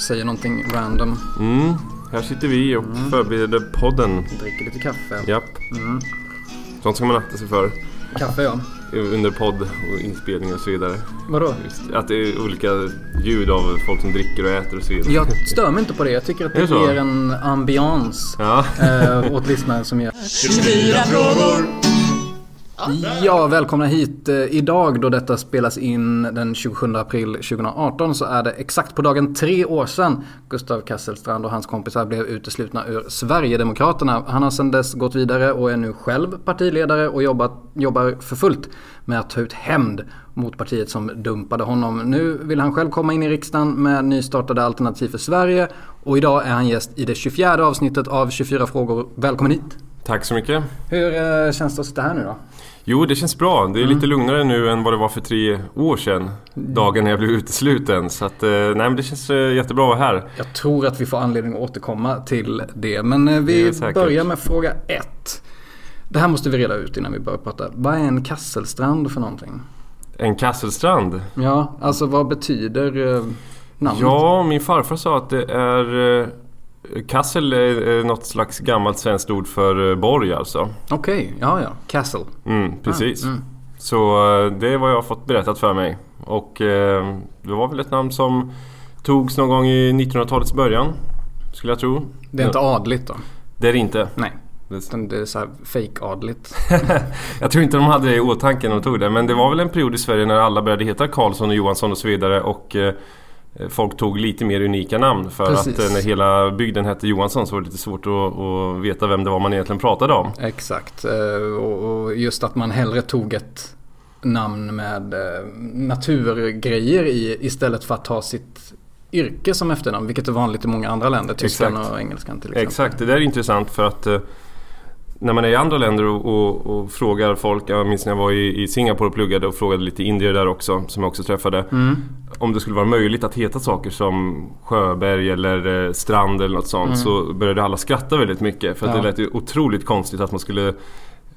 säger någonting random. Mm, här sitter vi och förbereder podden. Dricker lite kaffe. Japp. Sånt ska man akta sig för Kaffe ja. under podd och inspelning och så vidare. Vadå? Just, att det är olika ljud av folk som dricker och äter och så vidare. Jag stör mig inte på det. Jag tycker att det det ger en ambiance Ja. eh, åt lyssnaren som gör. Ja, välkomna hit. Eh, Idag då detta spelas in den 27 april 2018 så är det exakt på dagen tre år sedan Gustav Kasselstrand och hans kompisar blev uteslutna ur Sverigedemokraterna. Han har sedan dess gått vidare och är nu själv partiledare och jobbat, jobbar för fullt med att ta ut hämnd mot partiet som dumpade honom. Nu vill han själv komma in i riksdagen med nystartade Alternativ för Sverige och idag är han gäst i det 24 avsnittet av 24 frågor. Välkommen hit! Tack så mycket. Hur eh, känns det att sitta här nu då? Jo, det känns bra. Det är lite lugnare nu än vad det var för tre år sedan. Dagen när jag blev utesluten. Så att, eh, nej men det känns eh, jättebra att vara här. Jag tror att vi får anledning att återkomma till det. Men eh, Det vi säkert. börjar med fråga ett. Det här måste vi reda ut innan vi börjar prata. Vad är en kasselstrand för någonting? En Kasselstrand. Ja, alltså vad betyder namnet? Ja, min farfar sa att det är... Kassel är, något slags gammalt svenskt ord för eh, borg alltså. Okej, ja ja. Castle. Mm, precis. mm. Så eh, det är vad jag har fått berättat för mig. Och eh, det var väl ett namn som togs någon gång i 1900-talets början. Skulle jag tro. Det är inte adligt då? Det är det inte. Nej. Det- Utan det är så här fake-adligt. Jag tror inte de hade det i åtanke när de tog det. Men det var väl en period i Sverige när alla började heta Karlsson och Johansson och så vidare. Och eh, folk tog lite mer unika namn. För Precis. att eh, när hela bygden hette Johansson så var det lite svårt att, att veta vem det var man egentligen pratade om. Exakt. Eh, Och just att man hellre tog ett namn med eh, naturgrejer i istället för att ta sitt yrke som efternamn. Vilket är vanligt i många andra länder. Tyskan Exakt. och engelskan till exempel. Exakt, det där är intressant för att eh, när man är i andra länder och, och, och frågar folk, jag minns när jag var i, i Singapore och pluggade och frågade lite indier där också, som jag också träffade. Mm. Om det skulle vara möjligt att heta saker som Sjöberg eller eh, Strand eller något sånt så började alla skratta väldigt mycket. För Mm. Ja. det lät ju otroligt konstigt att man skulle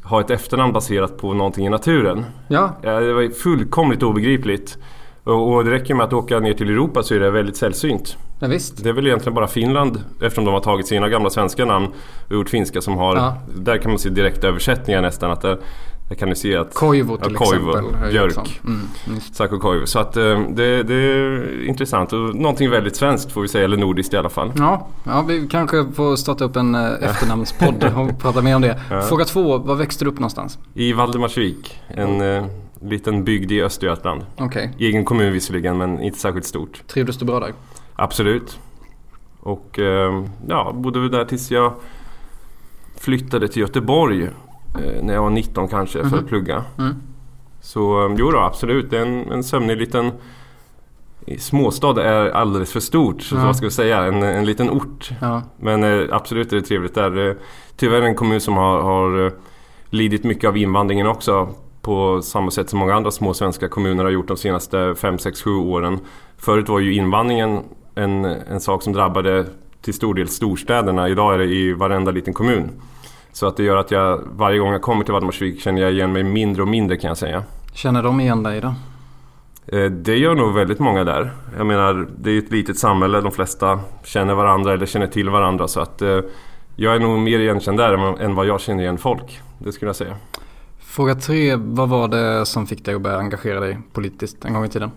ha ett efternamn baserat på någonting i naturen. Ja, det var fullkomligt obegripligt. Och, det räcker med att åka ner till Europa så är det väldigt sällsynt. ja visst. Det är väl egentligen bara Finland, eftersom de har tagit sina gamla svenska namn och gjort finska som har... Ja. Där kan man se direkta översättningar nästan. Att där, där kan ni se att... Koivu till ja, Koivu, exempel. Björk. Mm. Saco Koivu. Så att eh, det, det är intressant och någonting väldigt svenskt får vi säga, eller nordiskt i alla fall. Ja, ja, vi kanske får starta upp en eh, efternamnspodd och prata mer om det. Fråga två, var växte du upp någonstans? I Valdemarsvik, en eh, liten bygd i Östergötland. Okej, Egen kommun visserligen, men inte särskilt stort. trivdes du bra där? Absolut. Och eh, ja, bodde väl där tills jag flyttade till Göteborg. Eh, när jag var 19 kanske för att plugga. Mm. Så eh, jo då, absolut. En, en sömnig liten Småstad är alldeles för stort, så Ja. vad ska jag säga? En, en liten ort. Ja, Men eh, absolut är det trevligt där. Eh, Tyvärr en kommun som har, har lidit mycket av invandringen också. På samma sätt som många andra små svenska kommuner har gjort de senaste 5, 6, 7 åren. Förut var ju invandringen en, en sak som drabbade till stor del storstäderna. Idag är det i varenda liten kommun. Så att det gör att jag varje gång jag kommer till Valdemarsvik känner jag igen mig mindre och mindre kan jag säga. känner de igen dig då? Eh, Det gör nog väldigt många där. Jag menar, det är ett litet samhälle. De flesta känner varandra eller känner till varandra. Så att eh, jag är nog mer igenkänd där än- än vad jag känner igen folk. Det skulle jag säga. Fråga tre, vad var det som fick dig att börja engagera dig politiskt en gång i tiden?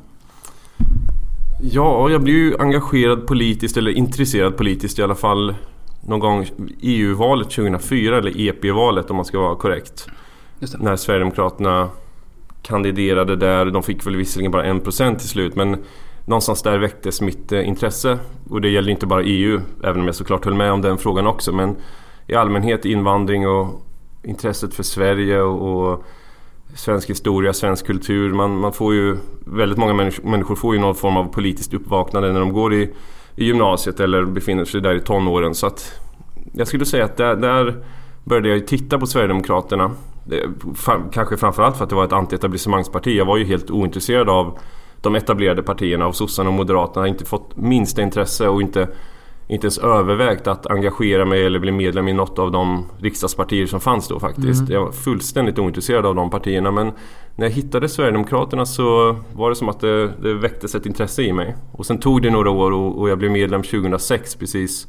Ja, jag blev ju engagerad politiskt, eller intresserad politiskt i alla fall någon gång EU-valet 2004, eller EP-valet om man ska vara korrekt. När Sverigedemokraterna kandiderade där. De fick väl visserligen bara 1% till slut men någonstans där väcktes mitt eh, intresse. Och det gäller inte bara EU, även om jag såklart höll med om den frågan också. Men i allmänhet invandring och intresset för Sverige och, och svensk historia, svensk kultur. Man, man får ju, väldigt många människor, människor får ju någon form av politiskt uppvaknande när de går i i gymnasiet eller befinner sig där i tonåren. Så att jag skulle säga att där, där började jag titta på Sverigedemokraterna. Kanske framförallt för att det var ett antietablissemangsparti. Jag var ju helt ointresserad av de etablerade partierna, av sossarna och moderaterna. Jag har inte fått minsta intresse och inte inte ens övervägt att engagera mig eller bli medlem i något av de riksdagspartier som fanns då faktiskt. Mm. Jag var fullständigt ointresserad av de partierna men när jag hittade Sverigedemokraterna så var det som att det, det väcktes ett intresse i mig. Och sen tog det några år och, och jag blev medlem 2006 precis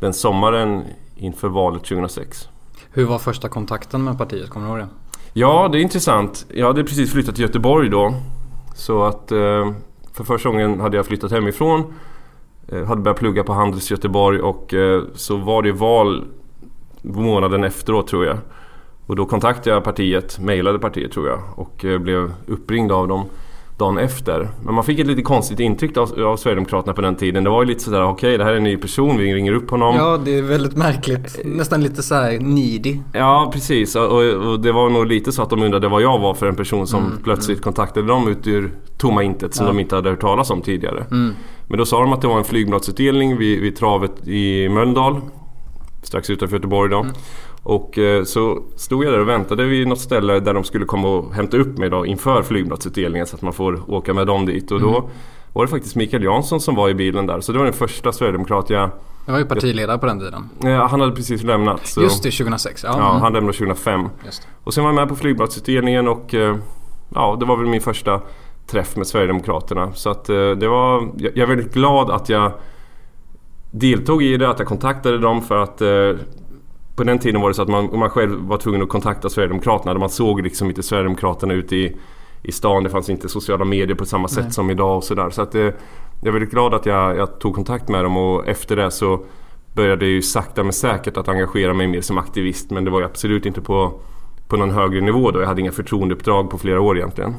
den sommaren inför valet 2006. Hur var första kontakten med partiet? Kommer du ihåg det? Ja, det är intressant. Jag hade precis flyttat till Göteborg då. Så att eh, för första gången hade jag flyttat hemifrån Eh, hade börjat plugga på Handels Göteborg och eh, så var det val månaden efteråt tror jag. Och då kontaktade jag partiet, mejlade partiet tror jag och eh, blev uppringd av dem dagen efter. Men man fick ett lite konstigt intryck av, av Sverigedemokraterna på den tiden. Det var ju lite sådär, okej okay, det här är en ny person, vi ringer upp honom. Ja, det är väldigt märkligt. Nästan lite såhär needy. Ja, precis. Och, och, det var nog lite så att de undrade vad jag var för en person som mm, plötsligt mm. kontaktade dem ut ur tomma intet som ja. de inte hade hört talas om tidigare. Mm. Men då sa de att det var en flygbladsutdelning vid, vid travet i Mölndal. Strax utanför Göteborg då. Mm. Och eh, så stod jag där och väntade vid något ställe där de skulle komma och hämta upp mig då inför flygbladsutdelningen så att man får åka med dem dit. Och då mm. var det faktiskt Mikael Jansson som var i bilen där. Så det var den första sverigedemokrat jag... Jag var ju partiledare på den tiden. Ja, han hade precis lämnat. Så... Just det, 2006. Ja, ja han lämnade 2005. Och sen var jag med på flygbladsutdelningen och eh, ja, det var väl min första träff med Sverigedemokraterna. Så att eh, det var... Jag är väldigt glad att jag deltog i det, att jag kontaktade dem för att på den tiden var det så att man, man själv var tvungen att kontakta Sverigedemokraterna. Man såg liksom inte Sverigedemokraterna ute i, i stan. Det fanns inte sociala medier på samma sätt Nej. som idag och sådär. Så att det, jag är väldigt glad att jag, jag, tog kontakt med dem och efter det så började jag ju sakta men säkert att engagera mig mer som aktivist. Men det var ju absolut inte på, på någon högre nivå då. Jag hade inga förtroendeuppdrag på flera år egentligen.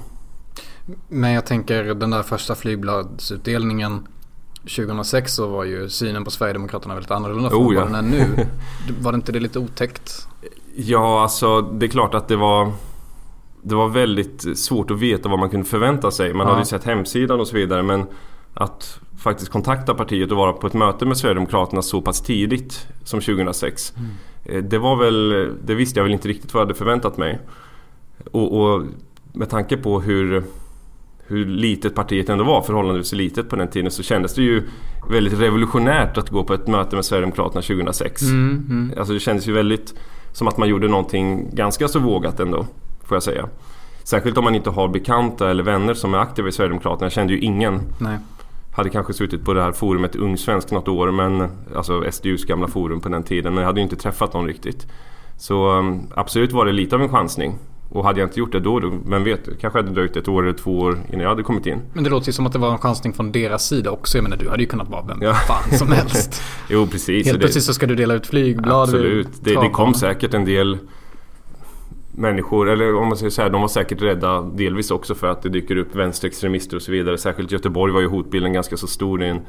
Men jag tänker den där första flygbladsutdelningen 2006 så var ju synen på Sverigedemokraterna väldigt annorlunda från oh, ja. vad den är nu. Var det inte det lite otäckt? Ja, alltså det är klart att det var Det var väldigt svårt att veta vad man kunde förvänta sig. Man ja. hade ju sett hemsidan och så vidare men att faktiskt kontakta partiet och vara på ett möte med Sverigedemokraterna så pass tidigt som 2006. Mm. Eh, det var väl, det visste jag väl inte riktigt vad jag hade förväntat mig. Och, och med tanke på hur hur litet partiet ändå var, förhållandevis litet på den tiden, så kändes det ju väldigt revolutionärt att gå på ett möte med Sverigedemokraterna 2006. Mm, mm. Alltså det kändes ju väldigt som att man gjorde någonting ganska så vågat ändå, får jag säga. Särskilt om man inte har bekanta eller vänner som är aktiva i Sverigedemokraterna. Jag kände ju ingen. Nej. Hade kanske suttit på det här forumet Ung Svensk något år, men, alltså SDUs gamla forum på den tiden. Men jag hade ju inte träffat någon riktigt. Så um, absolut var det lite av en chansning. Och hade jag inte gjort det då, då vem vet, det kanske hade dröjt ett år eller två år innan jag hade kommit in. Men det låter ju som att det var en chansning från deras sida också. Jag menar du hade ju kunnat vara vem ja. fan som helst. jo precis. Helt plötsligt så ska du dela ut flygblad. Absolut. Det, det, kom säkert en del människor, eller om man säger så här, de var säkert rädda delvis också för att det dyker upp vänsterextremister och så vidare. Särskilt Göteborg var ju hotbilden ganska så stor. i en,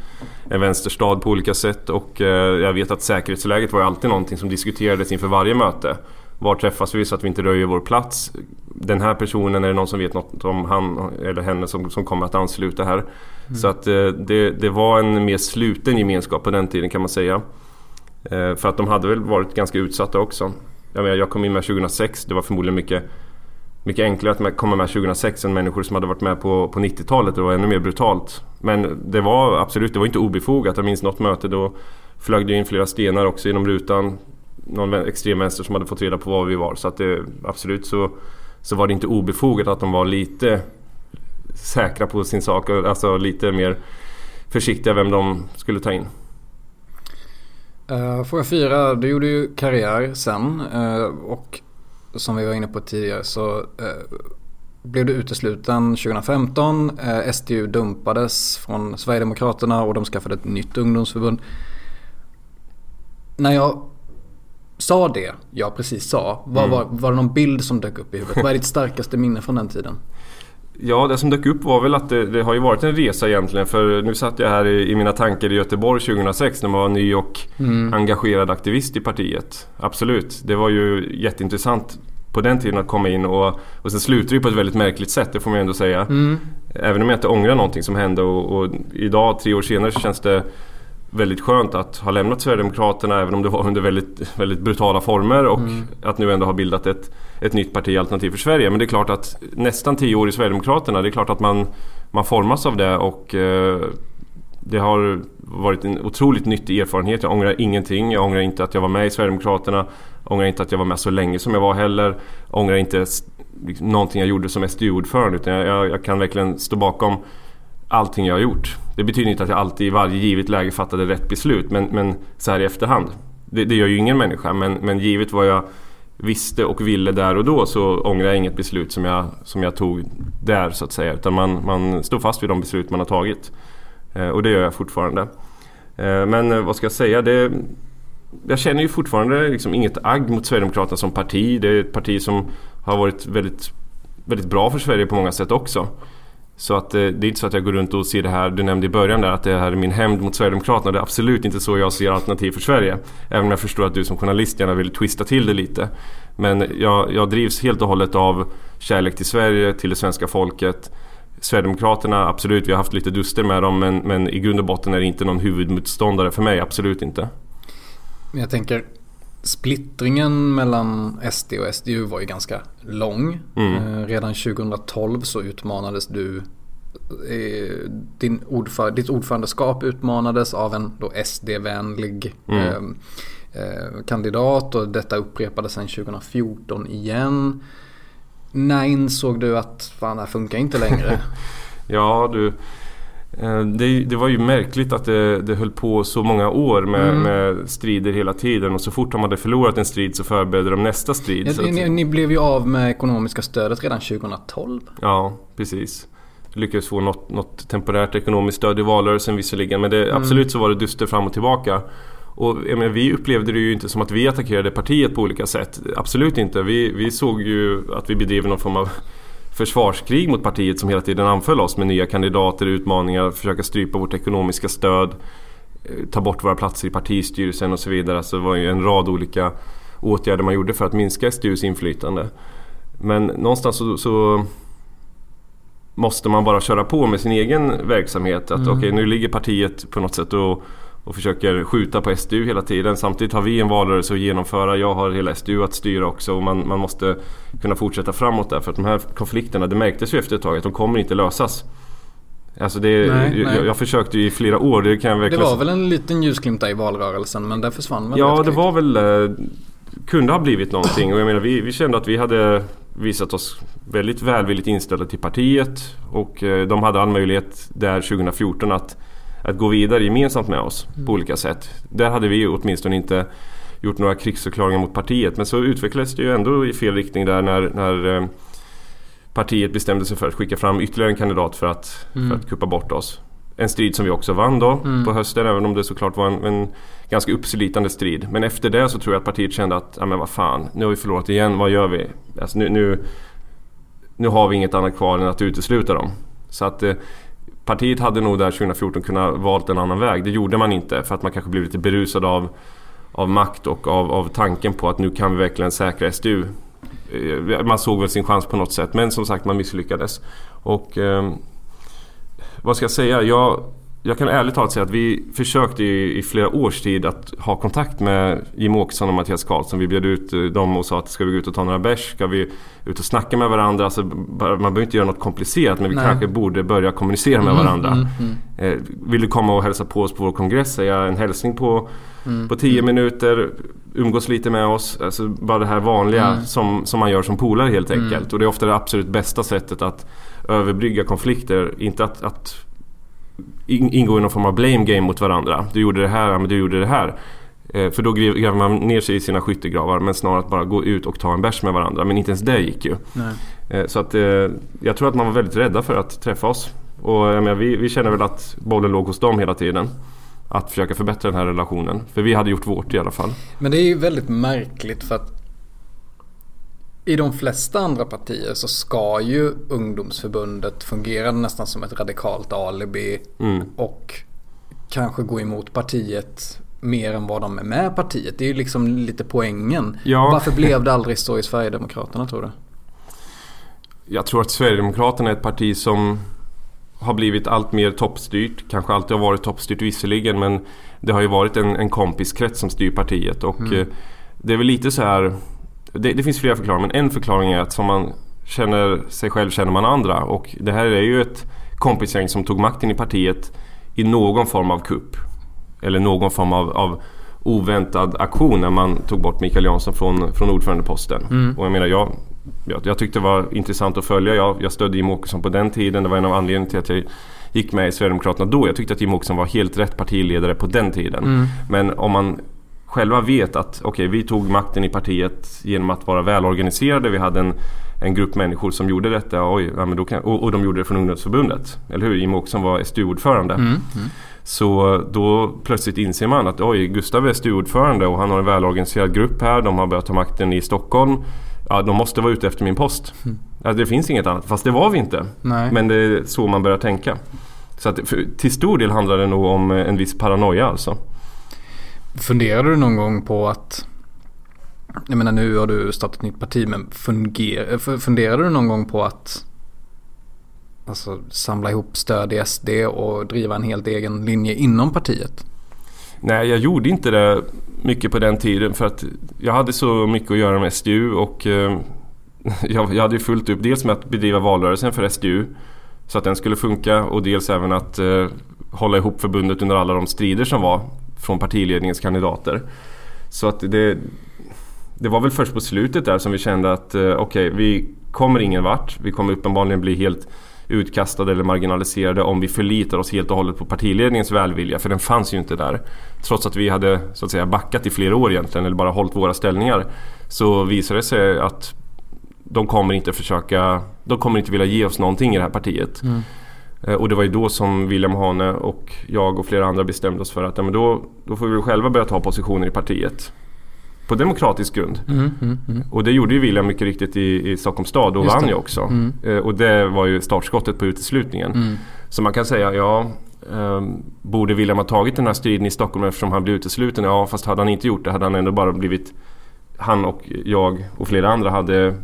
en vänsterstad på olika sätt och eh, jag vet att säkerhetsläget var ju alltid någonting som diskuterades inför varje möte. Var träffas vi så att vi inte röjer vår plats? Den här personen, är det någon som vet något om han eller henne som, som kommer att ansluta här? Mm. Så att eh, det, det var en mer sluten gemenskap på den tiden kan man säga. Eh, för att de hade väl varit ganska utsatta också. Jag, menar, jag kom in med 2006, det var förmodligen mycket mycket enklare att komma med 2006 än människor som hade varit med på, på 90-talet. Det var ännu mer brutalt. Men det var absolut, det var inte obefogat. Jag minns något möte då flög det in flera stenar också genom rutan någon extremvänster som hade fått reda på var vi var. Så att det, absolut så, så var det inte obefogat att de var lite säkra på sin sak. Alltså lite mer försiktiga vem de skulle ta in. Uh, fråga fyra. Du gjorde ju karriär sen. Uh, och som vi var inne på tidigare så uh, blev du utesluten 2015. Uh, SDU dumpades från Sverigedemokraterna och de skaffade ett nytt ungdomsförbund. När jag sa det jag precis sa? Var, mm. var, var det någon bild som dök upp i huvudet? Vad är ditt starkaste minne från den tiden? Ja, det som dök upp var väl att det, det, har ju varit en resa egentligen. För nu satt jag här i, i mina tankar i Göteborg 2006 när man var ny och mm. engagerad aktivist i partiet. Absolut, det var ju jätteintressant på den tiden att komma in och, och sen slutade det på ett väldigt märkligt sätt, det får man ju ändå säga. Mm. Även om jag inte ångrar någonting som hände och, och, idag, tre år senare, så känns det väldigt skönt att ha lämnat Sverigedemokraterna även om det var under väldigt, väldigt brutala former och mm. att nu ändå ha bildat ett, ett nytt parti, Alternativ för Sverige. Men det är klart att nästan tio år i Sverigedemokraterna, det är klart att man, man formas av det och eh, det har varit en otroligt nyttig erfarenhet. Jag ångrar ingenting. Jag ångrar inte att jag var med i Sverigedemokraterna. Jag ångrar inte att jag var med så länge som jag var heller. Jag ångrar inte liksom, någonting jag gjorde som SDU-ordförande utan jag, jag, jag kan verkligen stå bakom allting jag har gjort. Det betyder inte att jag alltid i varje givet läge fattade rätt beslut men, men så här i efterhand. Det, det gör ju ingen människa men, men givet vad jag visste och ville där och då så ångrar jag inget beslut som jag, som jag tog där så att säga. Utan man, man står fast vid de beslut man har tagit. Eh, och det gör jag fortfarande. Eh, men eh, vad ska jag säga? Det, jag känner ju fortfarande liksom inget agg mot Sverigedemokraterna som parti. Det är ett parti som har varit väldigt, väldigt bra för Sverige på många sätt också. Så att eh, det är inte så att jag går runt och ser det här, du nämnde i början där att det här är min hämnd mot Sverigedemokraterna. Det är absolut inte så jag ser Alternativ för Sverige. Även om jag förstår att du som journalist gärna vill twista till det lite. Men jag, jag drivs helt och hållet av kärlek till Sverige, till det svenska folket. Sverigedemokraterna, absolut, vi har haft lite duster med dem men, men i grund och botten är det inte någon huvudmotståndare för mig, absolut inte. Jag tänker, splittringen mellan SD och SDU var ju ganska lång. Mm. Eh, redan 2012 så utmanades du eh, din ordför, ditt ordförandeskap utmanades av en SD-vänlig mm. eh, eh, kandidat och detta upprepades sen 2014 igen. När insåg du att fan det här funkar inte längre? ja du det, det, var ju märkligt att det, det höll på så många år med, mm. med, strider hela tiden och så fort de hade förlorat en strid så förberedde de nästa strid. Ja, ni, ni, blev ju av med ekonomiska stödet redan 2012. Ja, precis. Lyckades få något, något temporärt ekonomiskt stöd i valrörelsen visserligen men det, mm. absolut så var det duster fram och tillbaka. Och menar, vi upplevde det ju inte som att vi attackerade partiet på olika sätt. Absolut inte. Vi, vi såg ju att vi bedrev någon form av försvarskrig mot partiet som hela tiden anföll oss med nya kandidater, utmaningar, försöka strypa vårt ekonomiska stöd, eh, ta bort våra platser i partistyrelsen och så vidare. Så det var ju en rad olika åtgärder man gjorde för att minska SDUs inflytande. Men någonstans så, så måste man bara köra på med sin egen verksamhet. Att mm. okej, okay, nu ligger partiet på något sätt och och försöker skjuta på SDU hela tiden. Samtidigt har vi en valrörelse att genomföra. Jag har hela SDU att styra också och man, man måste kunna fortsätta framåt där. För att de här konflikterna, det märktes ju efter ett tag att de kommer inte lösas. Alltså det, nej, jag, nej. jag försökte ju i flera år. Det, kan jag verkligen... det var väl en liten ljusklimta i valrörelsen men den försvann väl? Ja, det var väl... Eh, kunde ha blivit någonting och jag menar vi, vi kände att vi hade visat oss väldigt välvilligt inställda till partiet och eh, de hade all möjlighet där 2014 att att gå vidare gemensamt med oss mm. på olika sätt. Där hade vi åtminstone inte gjort några krigsförklaringar mot partiet. Men så utvecklades det ju ändå i fel riktning där när, när eh, partiet bestämde sig för att skicka fram ytterligare en kandidat för att, mm. för att kuppa bort oss. En strid som vi också vann då mm. på hösten även om det såklart var en, en, ganska uppslitande strid. Men efter det så tror jag att partiet kände att, ja men vad fan, nu har vi förlorat igen, vad gör vi? Alltså nu, nu, nu har vi inget annat kvar än att utesluta dem. Så att eh, Partiet hade nog där 2014 kunnat valt en annan väg. Det gjorde man inte för att man kanske blev lite berusad av, av makt och av, av tanken på att nu kan vi verkligen säkra SDU. Eh, man såg väl sin chans på något sätt men som sagt man misslyckades. Och eh, vad ska jag säga? Jag, jag kan ärligt talat säga att vi försökte i, i, flera års tid att ha kontakt med Jim Åkesson och Mattias Karlsson. Vi bjöd ut eh, dem och sa att ska vi gå ut och ta några bärs? Ska vi ut och snacka med varandra? Alltså, man behöver inte göra något komplicerat men vi Nej. kanske borde börja kommunicera med mm, varandra. Mm, mm. Eh, vill du komma och hälsa på oss på vår kongress? Säga en hälsning på, mm, på tio mm. minuter. Umgås lite med oss. Alltså, bara det här vanliga som, som man gör som polare helt enkelt. Och det är ofta det absolut bästa sättet att överbrygga konflikter. Inte att, att ingå i någon form av blame game mot varandra. Du gjorde det här, men du gjorde det här. Eh, för då gräver man ner sig i sina skyttegravar men snarare att bara gå ut och ta en bärs med varandra. Men inte ens det gick ju. Eh, så att, eh, jag tror att man var väldigt rädda för att träffa oss. Och menar, vi, vi känner väl att bollen låg hos dem hela tiden. Att försöka förbättra den här relationen. För vi hade gjort vårt i alla fall. Men det är ju väldigt märkligt för att i de flesta andra partier så ska ju ungdomsförbundet fungera nästan som ett radikalt alibi. Mm. Och kanske gå emot partiet mer än vad de är med partiet. Det är ju liksom lite poängen. Ja. Varför blev det aldrig så i Sverigedemokraterna tror du? Jag tror att Sverigedemokraterna är ett parti som har blivit allt mer toppstyrt. Kanske alltid har varit toppstyrt visserligen men det har ju varit en, en kompiskrets som styr partiet och mm. det är väl lite så här det, det, finns flera förklaringar men en förklaring är att som man känner sig själv känner man andra och det här är ju ett kompisgäng som tog makten i partiet i någon form av kupp. Eller någon form av, av oväntad aktion när man tog bort Mikael Jansson från, från ordförandeposten. Mm. Och jag menar, jag, jag, jag, tyckte det var intressant att följa. Jag, jag stödde Jimmie Åkesson på den tiden. Det var en av anledningarna till att jag gick med i Sverigedemokraterna då. Jag tyckte att Jimmie Åkesson var helt rätt partiledare på den tiden. Mm. Men om man själva vet att okej, okay, vi tog makten i partiet genom att vara välorganiserade. Vi hade en, en grupp människor som gjorde detta oj, ja, men då kan, och, och de gjorde det från ungdomsförbundet. Eller hur? Jimmie Åkesson var SDU-ordförande. Mm. Mm. Så då plötsligt inser man att oj, Gustav är SDU-ordförande och han har en välorganiserad grupp här. De har börjat ta makten i Stockholm. Ja, de måste vara ute efter min post. Mm. Ja, det finns inget annat. Fast det var vi inte. Nej. Men det är så man börjar tänka. Så att, för, till stor del handlar det nog om en viss paranoia alltså. Funderade du någon gång på att jag menar nu har du startat ett nytt parti men funger, eh, funderade du någon gång på att alltså, samla ihop stöd i SD och driva en helt egen linje inom partiet? Nej, jag gjorde inte det mycket på den tiden för att jag hade så mycket att göra med SDU och eh, jag, jag hade ju fullt upp dels med att bedriva valrörelsen för SDU så att den skulle funka och dels även att eh, hålla ihop förbundet under alla de strider som var från partiledningens kandidater. Så att det, det var väl först på slutet där som vi kände att eh, okej, okay, vi kommer ingen vart. Vi kommer uppenbarligen bli helt utkastade eller marginaliserade om vi förlitar oss helt och hållet på partiledningens välvilja. För den fanns ju inte där. Trots att vi hade så att säga backat i flera år egentligen eller bara hållit våra ställningar. Så visade det sig att de kommer inte försöka, de kommer inte vilja ge oss någonting i det här partiet. Mm. Eh, och det var ju då som William Hane och jag och flera andra bestämde oss för att ja, men då, då får vi själva börja ta positioner i partiet. På demokratisk grund. Mm, mm, mm. Och det gjorde ju William mycket riktigt i, i Stockholms stad och vann ju också. Mm. Eh, och det var ju startskottet på uteslutningen. Mm. Så man kan säga, ja eh, Borde William ha tagit den här striden i Stockholm eftersom han blev utesluten? Ja fast hade han inte gjort det hade han ändå bara blivit Han och jag och flera andra hade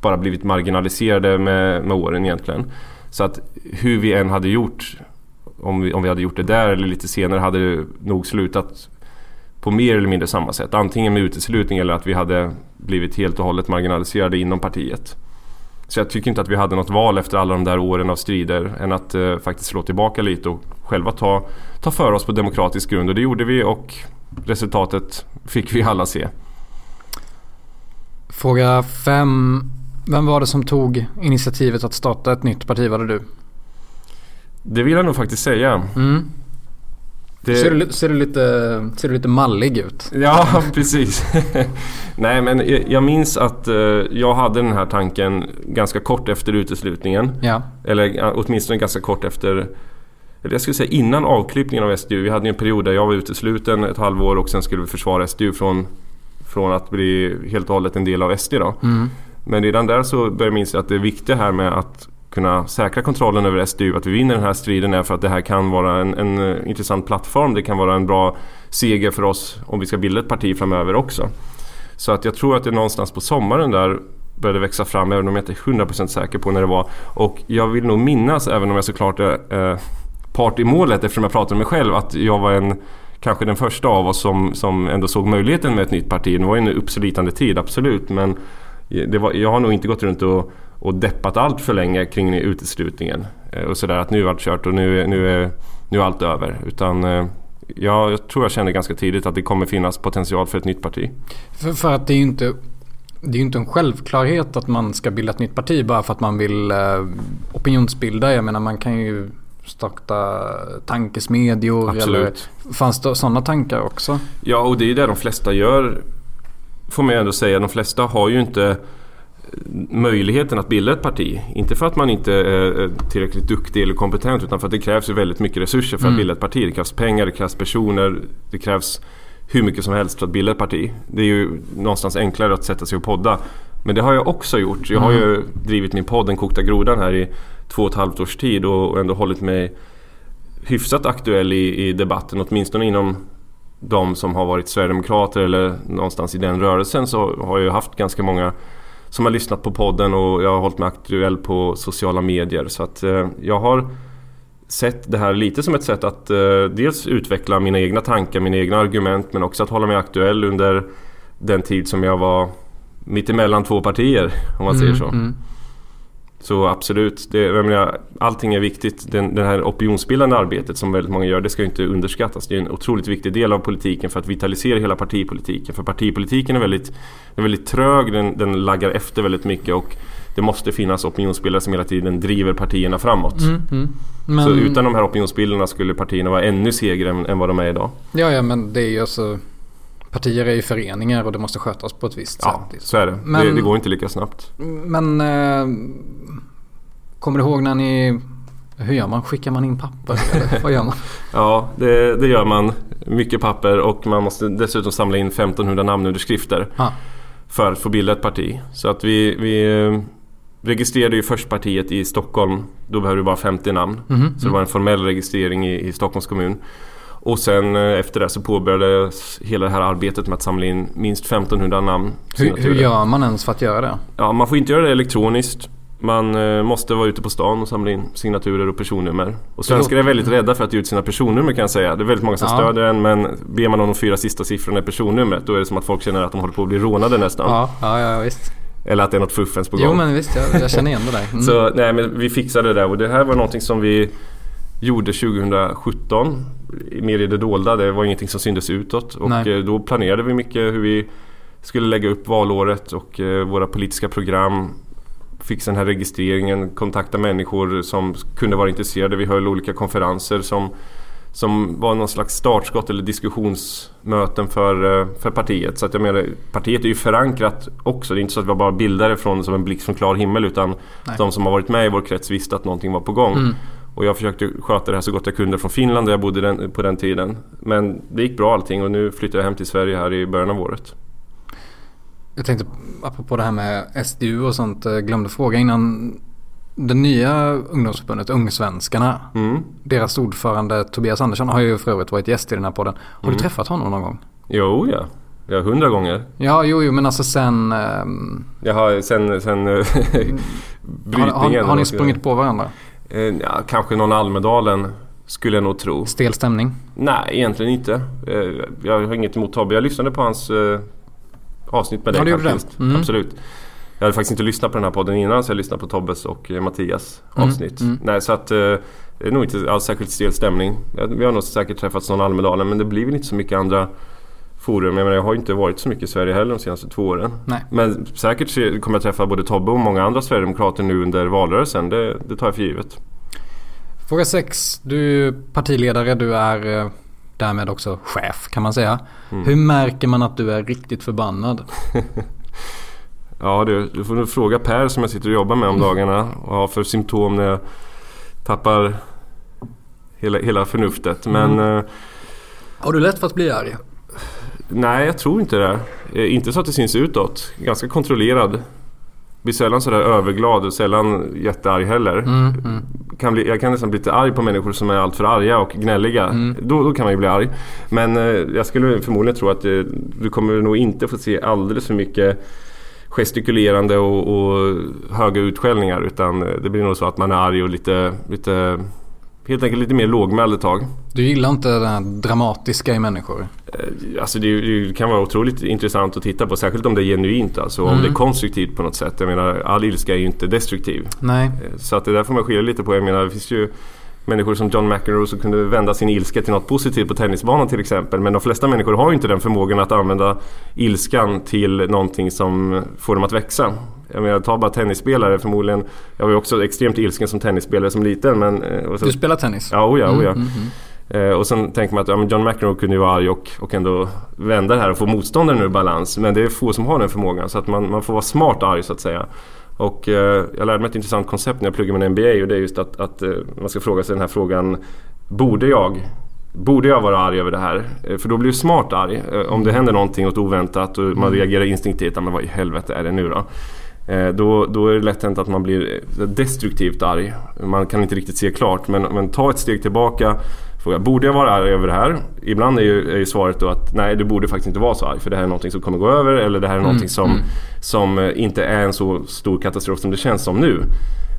bara blivit marginaliserade med, med åren egentligen. Så att hur vi än hade gjort om vi, om vi hade gjort det där eller lite senare hade det nog slutat på mer eller mindre samma sätt. Antingen med uteslutning eller att vi hade blivit helt och hållet marginaliserade inom partiet. Så jag tycker inte att vi hade något val efter alla de där åren av strider än att eh, faktiskt slå tillbaka lite och själva ta, ta för oss på demokratisk grund. Och det gjorde vi och resultatet fick vi alla se. Fråga fem vem var det som tog initiativet att starta ett nytt parti? Var det du? Det vill jag nog faktiskt säga. Mm. Det... Ser, du, ser, du lite, ser du lite mallig ut? Ja, precis. Nej, men jag minns att uh, jag hade den här tanken ganska kort efter uteslutningen. Ja. Eller åtminstone ganska kort efter eller jag skulle säga innan avklippningen av SDU. Vi hade en period där jag var utesluten ett halvår och sen skulle vi försvara SDU från, från att bli helt och hållet en del av SD. Då. Mm. Men redan där så började jag minnas att det viktiga här med att kunna säkra kontrollen över SDU, att vi vinner den här striden är för att det här kan vara en, en eh, intressant plattform. Det kan vara en bra seger för oss om vi ska bilda ett parti framöver också. Så att jag tror att det någonstans på sommaren där började växa fram, även om jag inte är 100% säker på när det var. Och jag vill nog minnas, även om jag såklart är eh, part i målet eftersom jag pratar med mig själv, att jag var en kanske den första av oss som, som ändå såg möjligheten med ett nytt parti. Det var ju en uppslitande tid, absolut. Men var, jag har nog inte gått runt och, och deppat allt för länge kring uteslutningen. Eh, och sådär att nu är allt kört och nu, nu, är, nu är allt över. Utan eh, ja, jag tror jag kände ganska tidigt att det kommer finnas potential för ett nytt parti. För, för att det är ju inte det är ju inte en självklarhet att man ska bilda ett nytt parti bara för att man vill eh, opinionsbilda. Jag menar man kan ju starta tankesmedjor. Absolut. Eller, fanns det sådana tankar också? Ja, och det är ju det de flesta gör får man ju ändå säga, de flesta har ju inte möjligheten att bilda ett parti. Inte för att man inte är tillräckligt duktig eller kompetent utan för att det krävs ju väldigt mycket resurser för att mm. bilda ett parti. Det krävs pengar, det krävs personer, det krävs hur mycket som helst för att bilda ett parti. Det är ju någonstans enklare att sätta sig och podda. Men det har jag också gjort. Jag har ju mm. drivit min podd Den kokta grodan här i två och ett halvt års tid och ändå hållit mig hyfsat aktuell i, i debatten, åtminstone inom de som har varit Sverigedemokrater eller någonstans i den rörelsen så har jag haft ganska många som har lyssnat på podden och jag har hållit mig aktuell på sociala medier. Så att eh, jag har sett det här lite som ett sätt att eh, dels utveckla mina egna tankar, mina egna argument men också att hålla mig aktuell under den tid som jag var mittemellan två partier om man säger så. Mm. Så absolut, det, jag menar, allting är viktigt. Den, det här opinionsbildande arbetet som väldigt många gör, det ska inte underskattas. Det är en otroligt viktig del av politiken för att vitalisera hela partipolitiken. För partipolitiken är väldigt, är väldigt trög, den, den laggar efter väldigt mycket och det måste finnas opinionsbildare som hela tiden driver partierna framåt. Mm, mm. Men, Så utan de här opinionsbildarna skulle partierna vara ännu segre än, än vad de är idag. Ja, ja, men det är ju alltså... Partier är ju föreningar och det måste skötas på ett visst Ja, sätt. så är det. Men- det. Det går inte lika snabbt. Men... Eh, kommer du ihåg när ni... Hur gör man? Skickar man in papper? Eller vad gör man? Ja, det, det gör man. Mycket papper och man måste dessutom samla in 1500 namnunderskrifter. Ja. för att få bilda ett parti. Så att vi, vi eh, registrerade ju först partiet i Stockholm. Då behövde vi bara 50 namn. Mhm, Så det var en formell registrering i, i Stockholms kommun. Och sen eh, efter det så påbörjades hela det här arbetet med att samla in minst 1500 namn. Hur, hur gör man ens för att göra det? Ja, man får inte göra det elektroniskt. Man eh, måste vara ute på stan och samla in signaturer och personnummer. Och svenskar är väldigt rädda för att ge ut sina personnummer kan jag säga. Det är väldigt många som Ja. stödjer en men ber man om de fyra sista siffrorna i personnumret då är det som att folk känner att de håller på att bli rånade nästan. Ja, ja, ja visst. Eller att det är något fuffens på gång. Jo men visst, jag, jag känner igen det där. Mm. Så nej men vi fixade det där och det här var någonting som vi gjorde 2017. Mer i det dolda, det var ingenting som syntes utåt. Och Nej. eh, då planerade vi mycket hur vi skulle lägga upp valåret och eh, våra politiska program. Fixa den här registreringen, kontakta människor som kunde vara intresserade. Vi höll olika konferenser som, som var någon slags startskott eller diskussionsmöten för, eh, för partiet. Så att jag menar, partiet är ju förankrat också. Det är inte så att vi bara bildar det från som en blixt från klar himmel utan Nej. de som har varit med i vår krets visste att någonting var på gång. Mm. Och jag försökte sköta det här så gott jag kunde från Finland där jag bodde den, på den tiden. Men det gick bra allting och nu flyttar jag hem till Sverige här i början av året. Jag tänkte apropå det här med SDU och sånt. eh, Glömde fråga innan. Det nya ungdomsförbundet Ungsvenskarna. Mm. Deras ordförande Tobias Andersson har ju för övrigt varit gäst i den här podden. Har Mm. du träffat honom någon gång? Jo, ja. Ja, hundra gånger. Ja, jo, jo men alltså sen... Jag har sen, sen eh, har, brytningen. har, har ni och- sprungit på varandra? Eh, Ja, kanske någon Almedalen skulle jag nog tro. Stel stämning? Nej, egentligen inte. Eh, Jag har inget emot Tobbe. Jag lyssnade på hans eh, avsnitt med dig Ja, faktiskt. Mm. Absolut. Jag hade faktiskt inte lyssnat på den här podden innan så jag lyssnade på Tobbes och Mattias Mm, avsnitt. mm. Nej, så att det är nog inte alls särskilt stel stämning. Vi har nog säkert träffats någon Almedalen men det blir väl inte så mycket andra forum. Jag menar jag har inte varit så mycket i Sverige heller de senaste två åren. Nej. Men säkert kommer jag träffa både Tobbe och många andra Sverigedemokrater nu under valrörelsen. Det, det tar jag för givet. Fråga 6. Du är partiledare, du är eh, därmed också chef kan man säga. Mm. Hur märker man att du är riktigt förbannad? Ja du, du får nog fråga Per som jag sitter och jobbar med om dagarna och har för symptom när jag tappar hela, hela förnuftet. Men eh, Har du lätt för att bli arg? Nej, jag tror inte det. Eh, inte så att det syns utåt. Ganska kontrollerad. Blir sällan sådär överglad och sällan jättearg heller. Mm, mm. Kan bli, jag kan nästan bli lite arg på människor som är alltför arga och gnälliga. Mm. Då, då kan man ju bli arg. Men eh, jag skulle förmodligen tro att eh, du kommer nog inte få se alldeles för mycket gestikulerande och, och höga utskällningar. Utan eh, det blir nog så att man är arg och lite, lite helt enkelt lite mer lågmäld ett tag. Du gillar inte det här dramatiska i människor? Eh, Alltså det, det kan vara otroligt intressant att titta på. Särskilt om det är genuint alltså. Om Mm. det är konstruktivt på något sätt. Jag menar all ilska är ju inte destruktiv. Nej. Eh, Så att det där får man skilja lite på. Jag menar det finns ju människor som John McEnroe som kunde vända sin ilska till något positivt på tennisbanan till exempel. Men de flesta människor har ju inte den förmågan att använda ilskan till någonting som får dem att växa. Jag menar ta bara tennisspelare förmodligen. Jag var ju också extremt ilsken som tennisspelare som liten. Men, eh, så, Du spelar tennis? ja, oh ja, oh. Mm, mm, mm. Eh, och sen tänker man att ja, John McEnroe kunde ju vara arg och, och ändå vända det här och få motståndaren ur balans. Men det är få som har den förmågan. Så att man, man får vara smart arg så att säga. Och eh, jag lärde mig ett intressant koncept när jag pluggade med NBA och det är just att, att eh, man ska fråga sig den här frågan. Borde jag Borde jag vara arg över det här? Eh, För då blir du smart arg. Om det händer någonting något oväntat och man reagerar instinktivt. "Ja, Men vad i helvete är det nu då? Eh, Då, då är det lätt hänt att man blir destruktivt arg. Man kan inte riktigt se klart. Men, men ta ett steg tillbaka. Fråga, borde jag vara arg över det här? Ibland är ju, är ju svaret då att nej, du borde faktiskt inte vara så arg. För det här är någonting som kommer gå över. Eller det här är någonting som, mm. som eh, inte är en så stor katastrof som det känns som nu.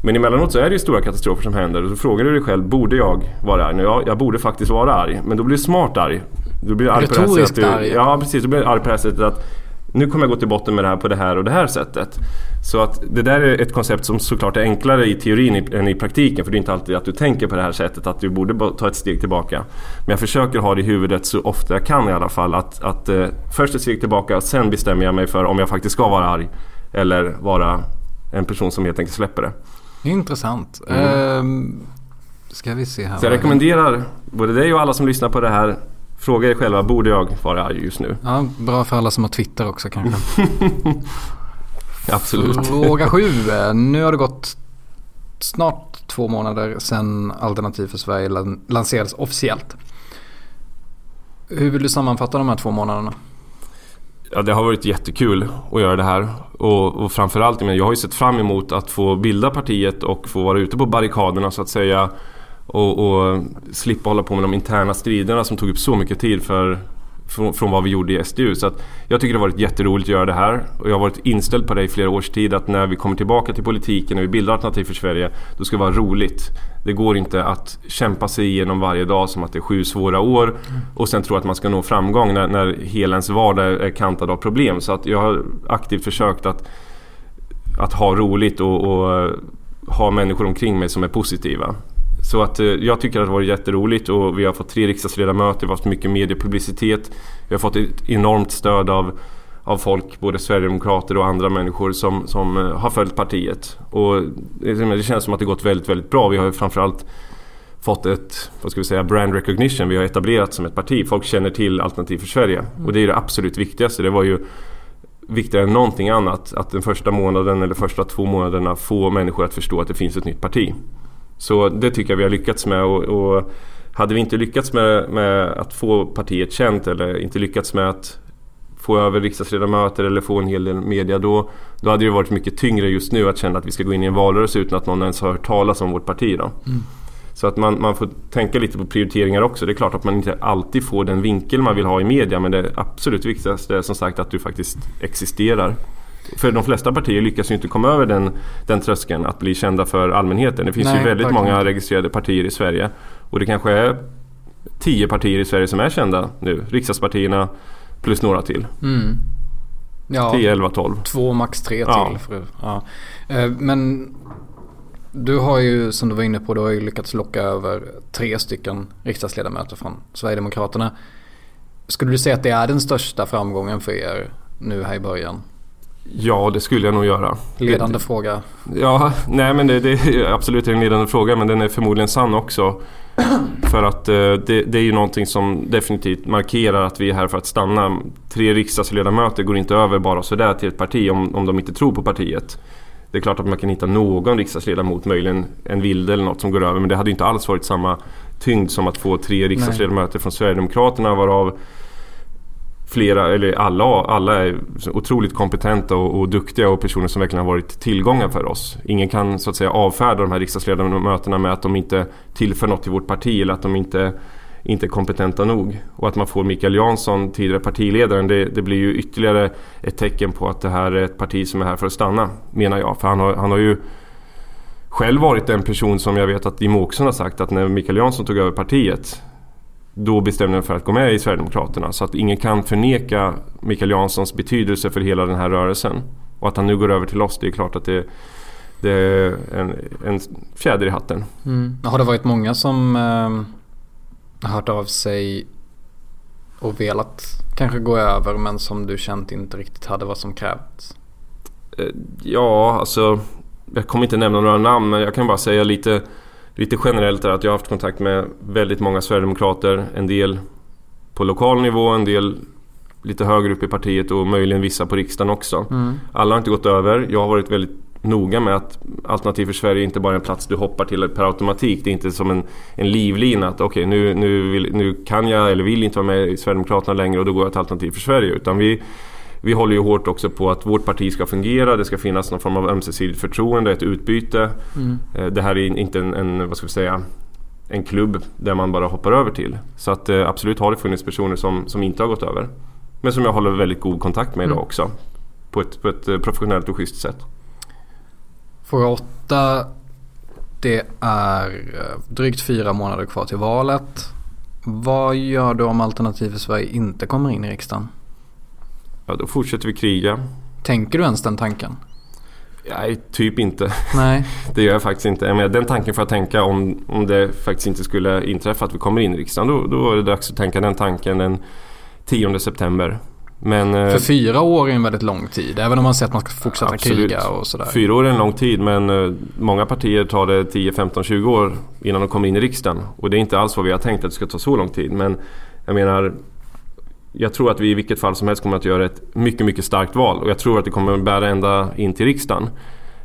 Men emellanåt så är det ju stora katastrofer som händer och då frågar du dig själv, borde jag vara arg? Ja, jag borde faktiskt vara arg. Men då blir du smart arg. Då blir du arg på det här sättet. arg. Ja, precis. Då blir du arg på det här sättet att nu kommer jag gå till botten med det här på det här och det här sättet. Så att det där är ett koncept som såklart är enklare i teorin än i praktiken. För det är inte alltid att du tänker på det här sättet att du borde ta ett steg tillbaka. Men jag försöker ha det i huvudet så ofta jag kan i alla fall. Att, att eh, först ett steg tillbaka, sen bestämmer jag mig för om jag faktiskt ska vara arg. Eller vara en person som helt enkelt släpper det. Intressant. Mm. Ehm, ska vi se här. Så jag rekommenderar både dig och alla som lyssnar på det här. Fråga er själva, borde jag vara arg just nu? Ja, bra för alla som har Twitter också kanske. Absolut. Fråga sju. Nu har det gått snart två månader sedan Alternativ för Sverige lan- lanserades officiellt. Hur vill du sammanfatta de här två månaderna? Ja, det har varit jättekul att göra det här. Och, och framförallt, jag har ju sett fram emot att få bilda partiet och få vara ute på barrikaderna så att säga. Och, och slippa hålla på med de interna striderna som tog upp så mycket tid för, från, från vad vi gjorde i SDU. Så att jag tycker det har varit jätteroligt att göra det här. Och jag har varit inställd på det i flera års tid att när vi kommer tillbaka till politiken, och vi bildar Alternativ för Sverige, då ska det vara roligt. Det går inte att kämpa sig igenom varje dag som att det är sju svåra år och sen tro att man ska nå framgång när, när hela ens vardag är kantad av problem. Så att jag har aktivt försökt att, att ha roligt och, och ha människor omkring mig som är positiva. Så att eh, jag tycker att det har varit jätteroligt och vi har fått tre riksdagsledamöter, vi har haft mycket mediepublicitet. Vi har fått ett enormt stöd av, av folk, både Sverigedemokrater och andra människor som, som eh, har följt partiet. Och det det känns som att det gått väldigt, väldigt bra. Vi har ju framförallt fått ett, vad ska vi säga, brand recognition. Vi har etablerat som ett parti. Folk känner till Alternativ för Sverige. Och det är det absolut viktigaste. Det var ju viktigare än någonting annat att den första månaden eller första två månaderna få människor att förstå att det finns ett nytt parti. Så det tycker jag vi har lyckats med och, och hade vi inte lyckats med, med att få partiet känt eller inte lyckats med att få över riksdagsledamöter eller få en hel del media då, då hade det varit mycket tyngre just nu att känna att vi ska gå in i en valrörelse utan att någon ens har hört talas om vårt parti. Då. Så att man, man får tänka lite på prioriteringar också. Det är klart att man inte alltid får den vinkel man vill ha i media men det absolut viktigaste är som sagt att du faktiskt existerar. För de flesta partier lyckas ju inte komma över den, den tröskeln att bli kända för allmänheten. Det finns Nej, ju väldigt verkligen många registrerade partier i Sverige. Och det kanske är tio partier i Sverige som är kända nu. Riksdagspartierna plus några till. Mm. Ja, 10, 11, 12. två max tre Ja. till. Ja. Eh, Men du har ju som du var inne på, du har ju lyckats locka över tre stycken riksdagsledamöter från Sverigedemokraterna. Skulle du säga att det är den största framgången för er nu här i början? Ja, det skulle jag nog göra. Ledande fråga. Ja, nej men det, det är absolut en ledande fråga men den är förmodligen sann också. För att eh, det, det är ju någonting som definitivt markerar att vi är här för att stanna. Tre riksdagsledamöter går inte över bara sådär till ett parti om, om de inte tror på partiet. Det är klart att man kan hitta någon riksdagsledamot, möjligen en vilde eller något som går över. Men det hade inte alls varit samma tyngd som att få tre riksdagsledamöter från Sverigedemokraterna varav flera, eller alla, alla är otroligt kompetenta och, och duktiga och personer som verkligen har varit tillgångar för oss. Ingen kan så att säga avfärda de här riksdagsledamöterna med att de inte tillför något till vårt parti eller att de inte, inte är kompetenta nog. Och att man får Mikael Jansson, tidigare partiledaren, det, det blir ju ytterligare ett tecken på att det här är ett parti som är här för att stanna, menar jag. För han har, han har ju själv varit den person som jag vet att Jimmie Åkesson har sagt att när Mikael Jansson tog över partiet då bestämde jag mig för att gå med i Sverigedemokraterna. Så att ingen kan förneka Mikael Janssons betydelse för hela den här rörelsen. Och att han nu går över till oss, det är klart att det, det är en, en fjäder i hatten. Mm. Har det varit många som eh, hört av sig och velat kanske gå över men som du känt inte riktigt hade vad som krävts? Eh, Ja, alltså jag kommer inte nämna några namn men jag kan bara säga lite, lite generellt där att jag har haft kontakt med väldigt många Sverigedemokrater. En del på lokal nivå, en del lite högre upp i partiet och möjligen vissa på riksdagen också. Alla har inte gått över. Jag har varit väldigt noga med att Alternativ för Sverige är inte bara en plats du hoppar till per automatik. Det är inte som en, en livlina att okej nu, nu, vill, nu kan jag eller vill inte vara med i Sverigedemokraterna längre och då går jag till Alternativ för Sverige. Utan vi, vi håller ju hårt också på att vårt parti ska fungera. Det ska finnas någon form av ömsesidigt förtroende, ett utbyte. Eh, Det här är inte en, en, vad ska vi säga, en klubb där man bara hoppar över till. Så att eh, absolut har det funnits personer som, som inte har gått över. Men som jag håller väldigt god kontakt med idag Mm. också. På ett, på ett eh, professionellt och schysst sätt. Fråga åtta Det är drygt fyra månader kvar till valet. Vad gör du om Alternativ för Sverige inte kommer in i riksdagen? Ja, då fortsätter vi kriga. Tänker du ens den tanken? Nej, typ inte. Nej. Det gör jag faktiskt inte. Menar, den tanken får jag tänka om, om det faktiskt inte skulle inträffa att vi kommer in i riksdagen. Då, då är det dags att tänka den tanken den 10 september. Men, eh, För fyra år är en väldigt lång tid. Även om man säger att man ska fortsätta Absolut. kriga och sådär. Fyra år är en lång tid men eh, många partier tar det 10, 15, 20 år innan de kommer in i riksdagen. Och det är inte alls vad vi har tänkt att det ska ta så lång tid. Men jag menar, jag tror att vi i vilket fall som helst kommer att göra ett mycket, mycket starkt val. Och jag tror att det kommer att bära ända in till riksdagen.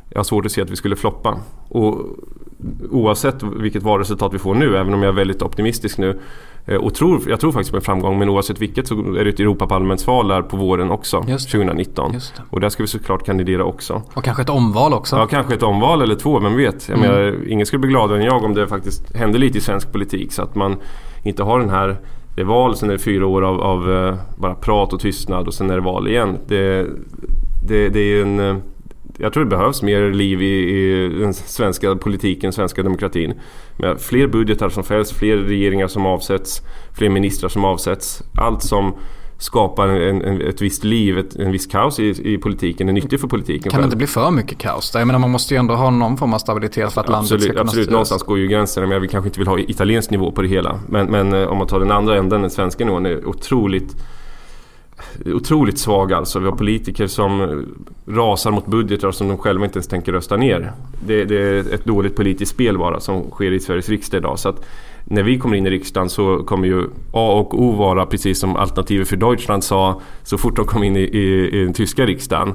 Jag har svårt att se att vi skulle floppa. Och oavsett vilket valresultat vi får nu, även om jag är väldigt optimistisk nu. eh, Och tror, jag tror faktiskt på en framgång, men oavsett vilket så är det ett Europaparlamentsval där på våren också, Just det. 2019. Just det. Och där ska vi såklart kandidera också. Och kanske ett omval också. Ja, kanske ett omval eller två, vem vet? Jag Mm. menar, ingen skulle bli gladare än jag om det faktiskt hände lite i svensk politik så att man inte har den här det är val, sen är det fyra år av, av eh, bara prat och tystnad och sen är det val igen. Det, det, det är en... Eh, jag tror det behövs mer liv i, i den svenska politiken, svenska demokratin. Med fler budgetar som fälls, fler regeringar som avsätts, fler ministrar som avsätts. Allt som skapar en, en, ett visst liv, ett, en viss kaos i, i politiken är nyttigt för politiken Kan det inte bli för mycket kaos där? Jag menar man måste ju ändå ha någon form av stabilitet för att landet ska Absolut, kunna absolut. styras. någonstans går ju gränsen. Men vi kanske inte vill ha italiensk nivå på det hela. Men, men eh, om man tar den andra änden, den svenska nivån, är otroligt Otroligt svag alltså. Vi har politiker som rasar mot budgetar som de själva inte ens tänker rösta ner. Det, det är ett dåligt politiskt spel bara som sker i Sveriges riksdag idag. Så att när vi kommer in i riksdagen så kommer ju A och O vara precis som Alternativet för Deutschland sa så fort de kom in i, i, i den tyska riksdagen.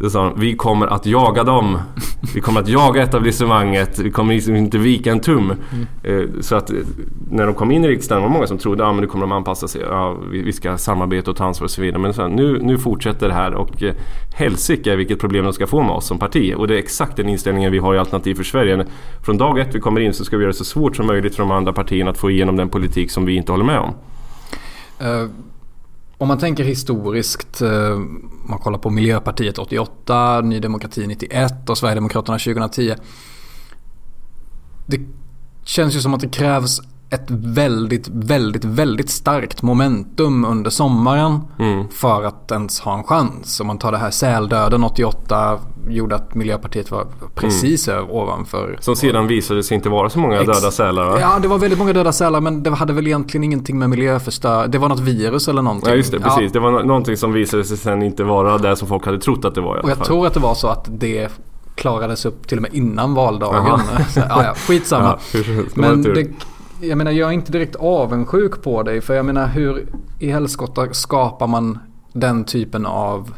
Då sa de, vi kommer att jaga dem. Vi kommer att jaga etablissemanget. Vi kommer liksom inte vika en tum. Eh, Så att eh, när de kom in i riksdagen var det många som trodde att ah, men nu kommer de anpassa sig. Ja, vi, ska samarbeta och ta ansvar och så vidare. Men så här, nu, nu fortsätter det här och eh, helsike vilket problem de ska få med oss som parti. Och det är exakt den inställningen vi har i Alternativ för Sverige. Från dag ett vi kommer in så ska vi göra det så svårt som möjligt för de andra partierna att få igenom den politik som vi inte håller med om. Eh, om man tänker historiskt, om man kollar på Miljöpartiet 88, Ny Demokrati 91 och Sverigedemokraterna 2010. Det känns ju som att det krävs ett väldigt, väldigt, väldigt starkt momentum under sommaren Mm. för att ens ha en chans. Om man tar det här säldöden 88 gjorde att Miljöpartiet var precis Mm. ovanför. Som sedan visade sig inte vara så många Ex- döda sälar va? Ja, det var väldigt många döda sälar men det hade väl egentligen ingenting med miljöförstör. Det var något virus eller någonting. Ja just det, precis. Det var nå- någonting som visade sig sen inte vara det som folk hade trott att det var i Och jag fall. tror att det var så att det klarades upp till och med innan valdagen. Så, ja, ja, skitsamma. Ja, Men det, jag menar jag är inte direkt avundsjuk på dig. För jag menar hur i helskotta skapar man den typen av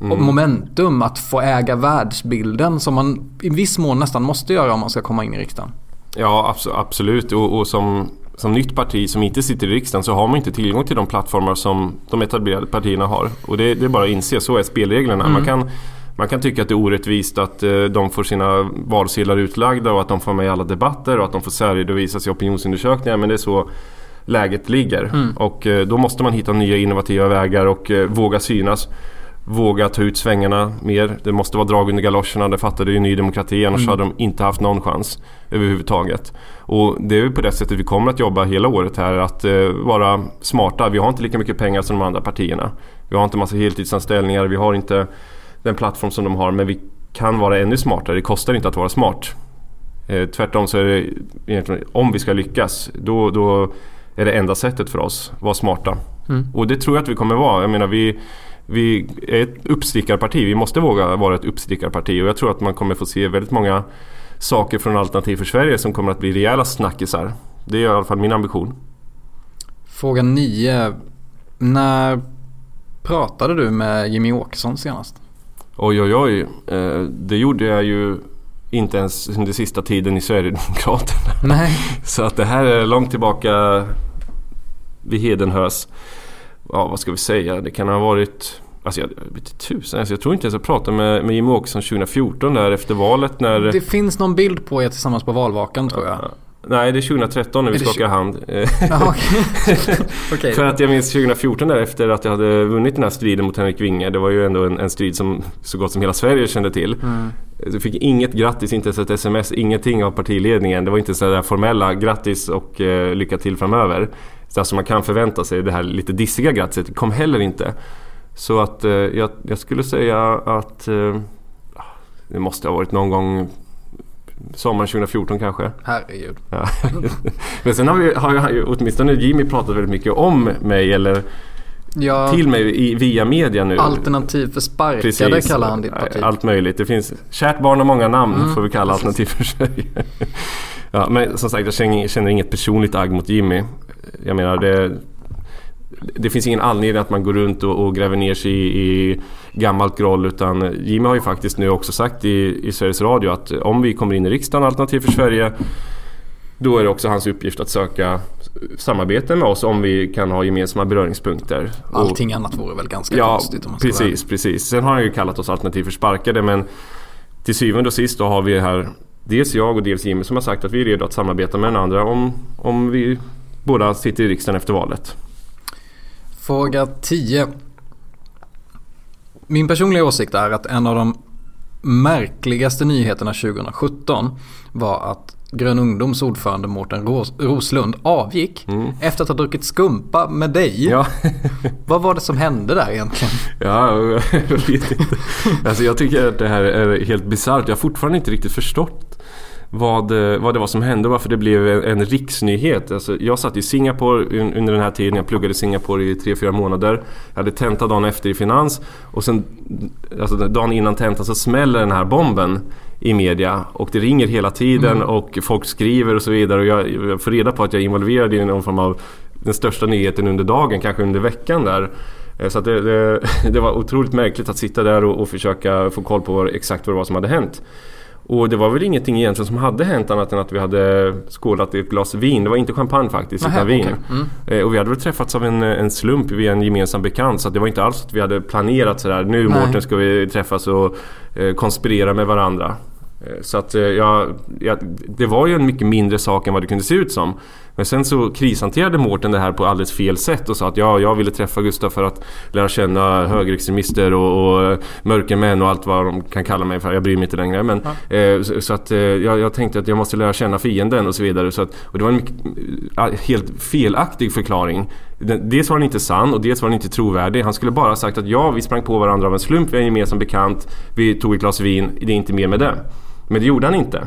Mm. momentum att få äga världsbilden som man i viss mån nästan måste göra om man ska komma in i riksdagen. Ja abso- absolut och, och som, som nytt parti som inte sitter i riksdagen så har man inte tillgång till de plattformar som de etablerade partierna har. Och det, det är bara att inse, så är spelreglerna. Mm. Man, kan, man kan tycka att det är orättvist att eh, de får sina valsedlar utlagda och att de får med i alla debatter och att de får särredovisas i opinionsundersökningar men det är så läget ligger. Mm. Och eh, då måste man hitta nya innovativa vägar och eh, våga synas. Våga ta ut svängarna mer. Det måste vara drag under galoscherna. Det fattade ju Ny Demokrati. Annars Mm. hade de inte haft någon chans överhuvudtaget. Och det är på det sättet vi kommer att jobba hela året här. Att vara smarta. Vi har inte lika mycket pengar som de andra partierna. Vi har inte massa heltidsanställningar. Vi har inte den plattform som de har. Men vi kan vara ännu smartare. Det kostar inte att vara smart. Eh, tvärtom så är det egentligen, om vi ska lyckas, då, då är det enda sättet för oss. Vara smarta. Mm. Och det tror jag att vi kommer vara. Jag menar vi, vi är ett uppstickarparti. Vi måste våga vara ett uppstickarparti. Och jag tror att man kommer få se väldigt många saker från Alternativ för Sverige som kommer att bli rejäla snackisar. Det är i alla fall min ambition. Fråga 9. När pratade du med Jimmy Åkesson senast? Oj oj oj. Eh, det gjorde jag ju inte ens under sista tiden i Sverigedemokraterna. Nej. Så att det här är långt tillbaka vid Hedenhös. Ja, vad ska vi säga? Det kan ha varit... Alltså jag vet tusan. Alltså jag tror inte ens jag pratade med, med Jimmie Åkesson 2014 där efter valet när... Det finns någon bild på er tillsammans på valvakan tror jag. Nej, det är 2013 när vi skakar hand. Jaha, okej. Okej. För att jag minns 2014 där efter att jag hade vunnit den här striden mot Henrik Winge. Det var ju ändå en, en strid som så gott som hela Sverige kände till. Mm. Jag fick inget grattis, inte ens ett sms, ingenting av partiledningen. Det var inte så där formella grattis och eh, lycka till framöver. Så alltså man kan förvänta sig det här lite dissiga grattiset. Kom heller inte. Så att eh, jag, jag skulle säga att eh, det måste ha varit någon gång sommaren 2014 kanske. Herregud. Ja. Men sen har, vi, har ju åtminstone Jimmy pratat väldigt mycket om mig eller Ja, till mig i, via media nu. alternativ för sparkade kallar han ditt parti. Allt möjligt. Det finns kärt barn har många namn Mm. får vi kalla Alternativ för Sverige. ja, men som sagt jag känner, känner inget personligt agg mot Jimmy. Jag menar det det finns ingen anledning att man går runt och, och gräver ner sig i, i gammalt groll utan Jimmy har ju faktiskt nu också sagt i, i Sveriges Radio att om vi kommer in i riksdagen Alternativ för Sverige då är det också hans uppgift att söka samarbete med oss om vi kan ha gemensamma beröringspunkter. Och- Allting annat vore väl ganska Ja, konstigt om man ska vara precis, precis. Sen har han ju kallat oss alternativ för sparkade men till syvende och sist då har vi här dels jag och dels Jimmy som har sagt att vi är redo att samarbeta med den andra om, om vi båda sitter i riksdagen efter valet. Fråga 10. Min personliga åsikt är att en av de märkligaste nyheterna 2017 var att Grön Ungdoms ordförande Mårten Ros- Roslund avgick efter att ha druckit skumpa med dig. Ja, Vad var det som hände där egentligen? ja jag vet inte. Alltså jag tycker att det här är helt bisarrt. Jag har fortfarande inte riktigt förstått vad, eh, vad det var som hände och varför det blev en, en riksnyhet. Alltså, jag satt i Singapore un- under den här tiden. Jag pluggade i Singapore i tre fyra månader. Jag hade tenta dagen efter i finans. Och sen alltså, dagen innan tentan så smäller den här bomben i media. Och det ringer hela tiden och folk skriver och så vidare. Och jag, jag får reda på att jag är involverad i någon form av den största nyheten under dagen, kanske under veckan där. Eh, Så det, det, det var otroligt märkligt att sitta där och, och försöka få koll på exakt vad det var som hade hänt. Och det var väl ingenting egentligen som hade hänt annat än att vi hade skålat i ett glas vin. Det var inte champagne faktiskt, utan vin. okej. Mm. Eh, Och vi hade väl träffats av en, en slump via en gemensam bekant. Så det var inte alls att vi hade planerat sådär. Nu Nej. Mårten ska vi träffas och eh, konspirera med varandra. Eh, Så att eh, jag, jag, det var ju en mycket mindre sak än vad det kunde se ut som. Men sen så krishanterade Mårten det här på alldeles fel sätt och sa att ja, jag ville träffa Gustav för att lära känna högerextremister och, och eh, mörkermän och allt vad de kan kalla mig för. Jag bryr mig inte längre. Men, eh, så, så att eh, jag, jag tänkte att jag måste lära känna fienden och så vidare. Så att, och det var en mycket, helt felaktig förklaring. Dels var den inte sann och dels var den inte trovärdig. Han skulle bara ha sagt att ja, vi sprang på varandra av en slump, vi är en gemensam bekant, vi tog ett glas vin, det är inte mer med det. Men det gjorde han inte.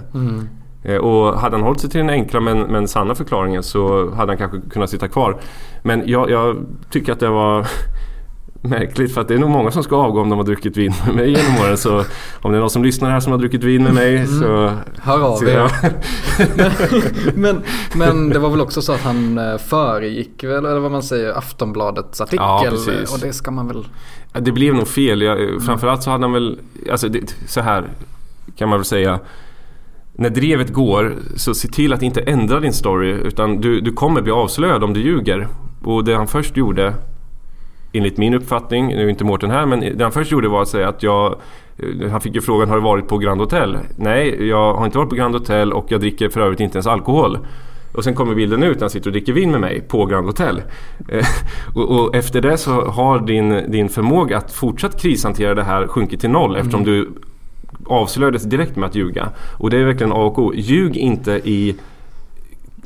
Eh, Och hade han hållit sig till den enkla men, men sanna förklaringen så hade han kanske kunnat sitta kvar. Men jag, jag tycker att det var märkligt för att det är nog många som ska avgå om de har druckit vin med mig genom åren. Så om det är någon som lyssnar här som har druckit vin med mig så... Hör av er. men, men det var väl också så att han eh, föregick eller vad man säger, Aftonbladets artikel. Ja, precis. och det ska man väl... Det blev nog fel. Jag, framförallt så hade han väl... Alltså det, så här kan man väl säga. När drevet går så se till att inte ändra din story utan du, du kommer bli avslöjad om du ljuger. Och det han först gjorde enligt min uppfattning, nu är inte Mårten här, men det han först gjorde var att säga att jag eh, han fick ju frågan, har du varit på Grand Hotel? Nej, jag har inte varit på Grand Hotel och jag dricker för övrigt inte ens alkohol. Och sen kommer bilden ut när han sitter och dricker vin med mig på Grand Hotel. Eh, och, och efter det så har din, din förmåga att fortsatt krishantera det här sjunkit till noll eftersom du avslöjades direkt med att ljuga. Och det är verkligen A och O. Ljug inte i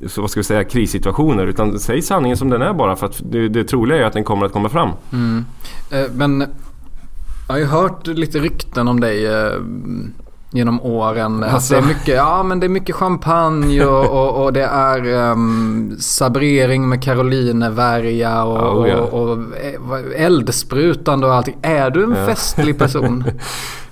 så vad ska vi säga, krissituationer utan säg sanningen som den är bara för att det, det troliga är att den kommer att komma fram. Mm. Eh, Men jag har ju hört lite rykten om dig eh, genom åren. Att Alltså. det är mycket, ja men det är mycket champagne och, och, och det är um, sabrering med karolinervärja och, Oh, ja. och, och eh, eldsprutande och allting. Är du en Ja. festlig person?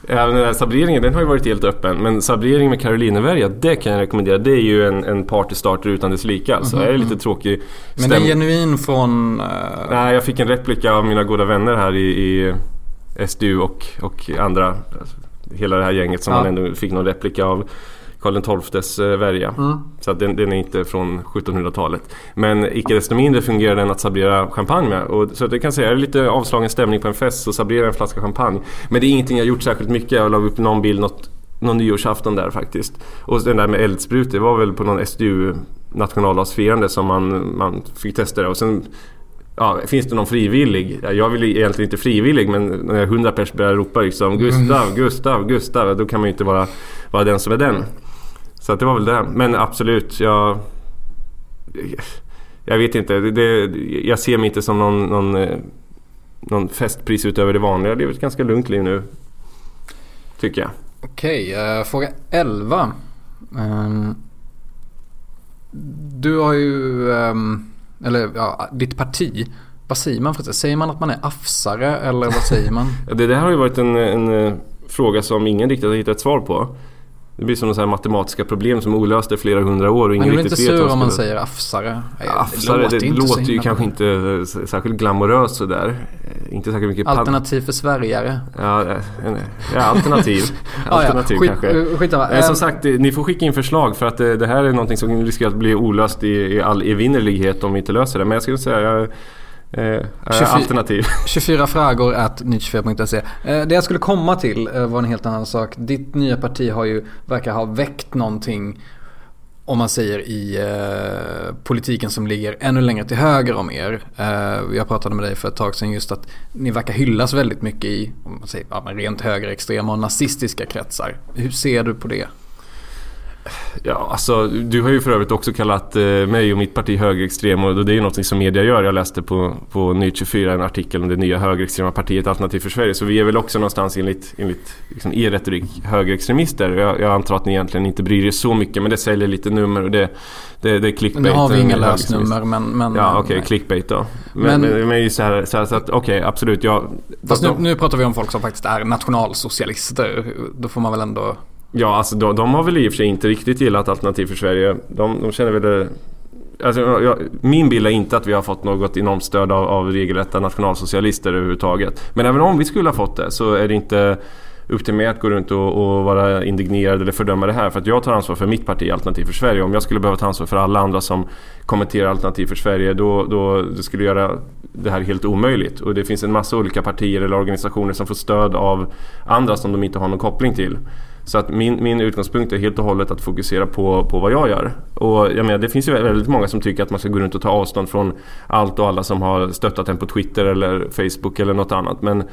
Även den här sabreringen den har ju varit helt öppen. Men sabrering med karolinervärja, det kan jag rekommendera. Det är ju en, en partystarter utan dess like. Alltså. Det är lite tråkig Men det är stäm- genuin från... eh, Nej, jag fick en replika av mina goda vänner här i, i SDU och, och andra. Hela det här gänget som Ja. man ändå fick någon replika av Karl XIIs eh, värja. Mm. Så den, den är inte från 1700-talet. Men icke desto mindre fungerar den att sabrera champagne med. Och, så att jag kan säga, är det lite avslagen stämning på en fest så sabrera en flaska champagne. Men det är ingenting jag gjort särskilt mycket. Jag la upp någon bild något någon nyårsafton där faktiskt. Och den där med eldsprut, det var väl på någon SDU nationaldagsfirande som man, man fick testa det. Och sen ja, finns det någon frivillig? Jag vill egentligen inte frivillig men när hundra pers börjar ropa liksom. Gustav, Gustav, Gustav. Då kan man ju inte vara, vara den som är den. Så att det var väl det. Men absolut, jag... Jag vet inte. Det, jag ser mig inte som någon, någon, eh, någon festpris utöver det vanliga. Det är ett ganska lugnt liv nu. Tycker jag. Okej, okay, fråga 11. Ehm, du har ju, um, eller ja, ditt parti. Vad säger man? Säger man att man är afsare eller vad säger man? det där har ju varit en, en, eh, fråga som ingen riktigt har hittat ett svar på. Det blir som några matematiska problem som är olösta i flera hundra år och ingen riktigt vet. Man blir inte sur om man säger afsare. Afsare, det låter, det låter ju kanske inte särskilt glamoröst sådär. Inte särskilt mycket... Alternativ för Sverigare. Ja, ja alternativ. alternativ ah, ja. kanske. Skit, skit, som sagt, ni får skicka in förslag för att det, det här är någonting som riskerar att bli olöst i, i all evinnerlighet om vi inte löser det. Men jag skulle säga jag, Eh, 24, alternativ. 24 frågor at 24.se. Eh, det jag skulle komma till eh, var en helt annan sak. Ditt nya parti har ju, verkar ha väckt någonting om man säger i eh, politiken som ligger ännu längre till höger om er. Eh, jag pratade med dig för ett tag sedan just att ni verkar hyllas väldigt mycket i om man säger, ja, rent högerextrema och nazistiska kretsar. Hur ser du på det? Ja, alltså du har ju för övrigt också kallat eh, mig och mitt parti högerextrem och det är ju något som media gör. Jag läste på, på Nytt 24 en artikel om det nya högerextrema partiet Alternativ för Sverige. Så vi är väl också någonstans enligt, enligt liksom, er retorik högerextremister. Jag, jag antar att ni egentligen inte bryr er så mycket men det säljer lite nummer och det, det, det är clickbait. Nu har vi inga lösnummer men... men ja okej, okay, clickbait då. Men, men, men, så här, så, här, så att okej okay, absolut. Jag, Fast nu, nu pratar vi om folk som faktiskt är nationalsocialister. Då får man väl ändå Ja, alltså de, de, har väl i och för sig inte riktigt gillat Alternativ för Sverige. De, de känner väl det... Alltså, jag, min bild är inte att vi har fått något enormt stöd av, av regelrätta nationalsocialister överhuvudtaget. Men även om vi skulle ha fått det så är det inte upp till mig att gå runt och, och, vara indignerad eller fördöma det här. För att jag tar ansvar för mitt parti Alternativ för Sverige. Om jag skulle behöva ta ansvar för alla andra som kommenterar Alternativ för Sverige då, då det skulle göra det här helt omöjligt. Och det finns en massa olika partier eller organisationer som får stöd av andra som de inte har någon koppling till. Så att min, min utgångspunkt är helt och hållet att fokusera på, på vad jag gör. Och jag menar, det finns ju väldigt många som tycker att man ska gå runt och ta avstånd från allt och alla som har stöttat en på Twitter eller Facebook eller något annat. Men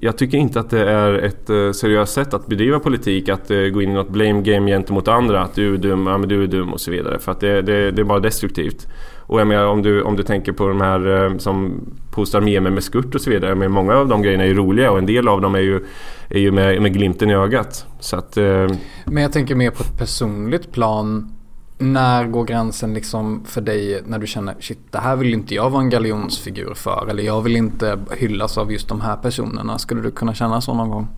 jag tycker inte att det är ett eh, seriöst sätt att bedriva politik att eh, gå in i något blame game gentemot andra. Att du är dum, ja men du är dum och så vidare. För att det, det, det är bara destruktivt. Och jag menar om du, om du tänker på de här eh, som postar memer med skurt och så vidare. Men många av de grejerna är ju roliga och en del av dem är ju, är ju med, med glimten i ögat. Så att, eh, Men jag tänker mer på ett personligt plan. När går gränsen liksom för dig när du känner shit det här vill inte jag vara en galjonsfigur för eller jag vill inte hyllas av just de här personerna. Skulle du kunna känna så någon gång?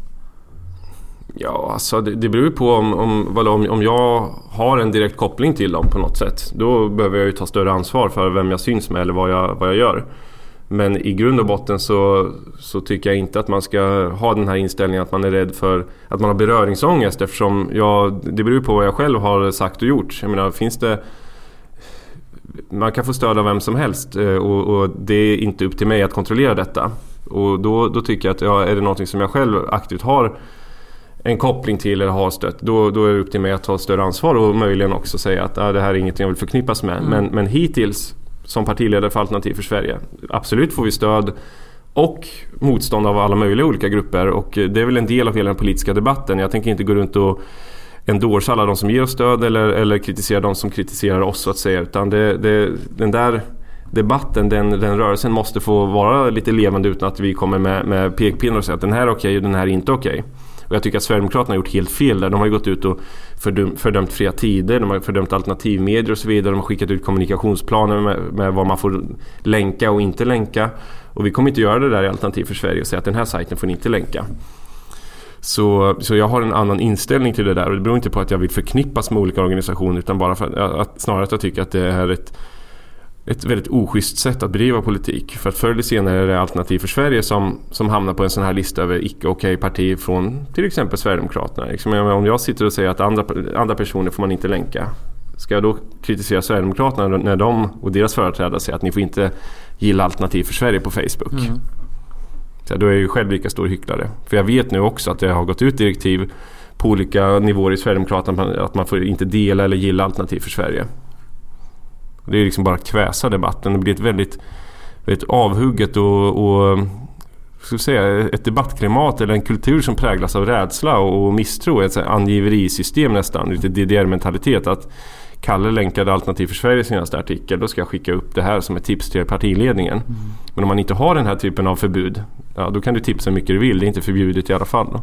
Ja, alltså det, det beror ju på om, om, om, om jag har en direkt koppling till dem på något sätt. Då behöver jag ju ta större ansvar för vem jag syns med eller vad jag, vad jag gör. Men i grund och botten så, så tycker jag inte att man ska ha den här inställningen att man är rädd för att man har beröringsångest eftersom jag, det beror på vad jag själv har sagt och gjort. Jag menar, finns det man kan få stöd av vem som helst eh, och, och, det är inte upp till mig att kontrollera detta. Och då, då tycker jag att ja, är det någonting som jag själv aktivt har en koppling till eller har stött, då, då är det upp till mig att ta större ansvar och möjligen också säga att ah, det här är ingenting jag vill förknippas med. Mm. Men, men hittills som partiledare för Alternativ för Sverige. Absolut får vi stöd och motstånd av alla möjliga olika grupper och det är väl en del av hela den politiska debatten. Jag tänker inte gå runt och endorsa alla de som ger oss stöd eller, eller kritisera de som kritiserar oss så att säga. Utan det, det, den där debatten, den, den rörelsen måste få vara lite levande utan att vi kommer med, med pekpinnar och säger att den här är okej och den här är inte okej. Och jag tycker att Sverigedemokraterna har gjort helt fel där. De har ju gått ut och fördömt, fördömt fria tider, de har fördömt alternativmedier och så vidare. De har skickat ut kommunikationsplaner med, med vad man får länka och inte länka. Och vi kommer inte göra det där i Alternativ för Sverige och säga att den här sajten får ni inte länka. Så, så jag har en annan inställning till det där och det beror inte på att jag vill förknippas med olika organisationer utan bara för att, att snarare att jag tycker att det är ett ett väldigt oschysst sätt att bedriva politik. För att förr eller senare är det Alternativ för Sverige som, som hamnar på en sån här lista över icke okej partier från till exempel Sverigedemokraterna. Liksom, om jag sitter och säger att andra, andra personer får man inte länka. Ska jag då kritisera Sverigedemokraterna när de och deras företrädare säger att ni får inte gilla Alternativ för Sverige på Facebook? Mm. Så då är jag ju själv lika stor hycklare. För jag vet nu också att det har gått ut direktiv på olika nivåer i Sverigedemokraterna att man får inte dela eller gilla Alternativ för Sverige. Det är liksom bara att kväsa debatten. Det blir ett väldigt, väldigt avhugget och, och ska säga, ett debattklimat eller en kultur som präglas av rädsla och misstro. Ett angiverisystem nästan, lite DDR-mentalitet. Att Kalle länkade Alternativ för Sverige i senaste artikel. Då ska jag skicka upp det här som ett tips till partiledningen. Mm. Men om man inte har den här typen av förbud, ja, då kan du tipsa hur mycket du vill. Det är inte förbjudet i alla fall. Då.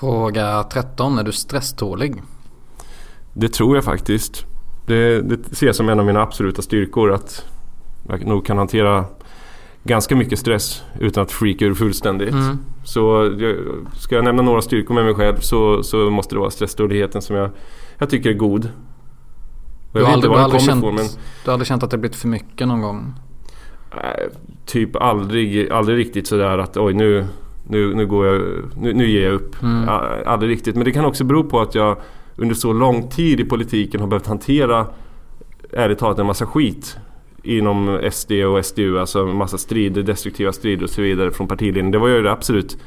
Fråga 13. Är du stresstålig? Det tror jag faktiskt. Det, det ser jag som en av mina absoluta styrkor att jag nog kan hantera ganska mycket stress utan att freaka ur fullständigt. Mm. Så ska jag nämna några styrkor med mig själv så, så måste det vara stresståligheten som jag, jag tycker är god. Du har, aldrig, du, aldrig känt, men... du har aldrig känt att det blivit för mycket någon gång? Äh, typ aldrig, aldrig riktigt sådär att oj nu, nu, nu, går jag, nu, nu ger jag upp. Mm. Aldrig riktigt. Men det kan också bero på att jag under så lång tid i politiken har behövt hantera ärligt talat en massa skit inom SD och SDU, alltså en massa strider, destruktiva strider och så vidare från partiledningen. Det var ju det absolut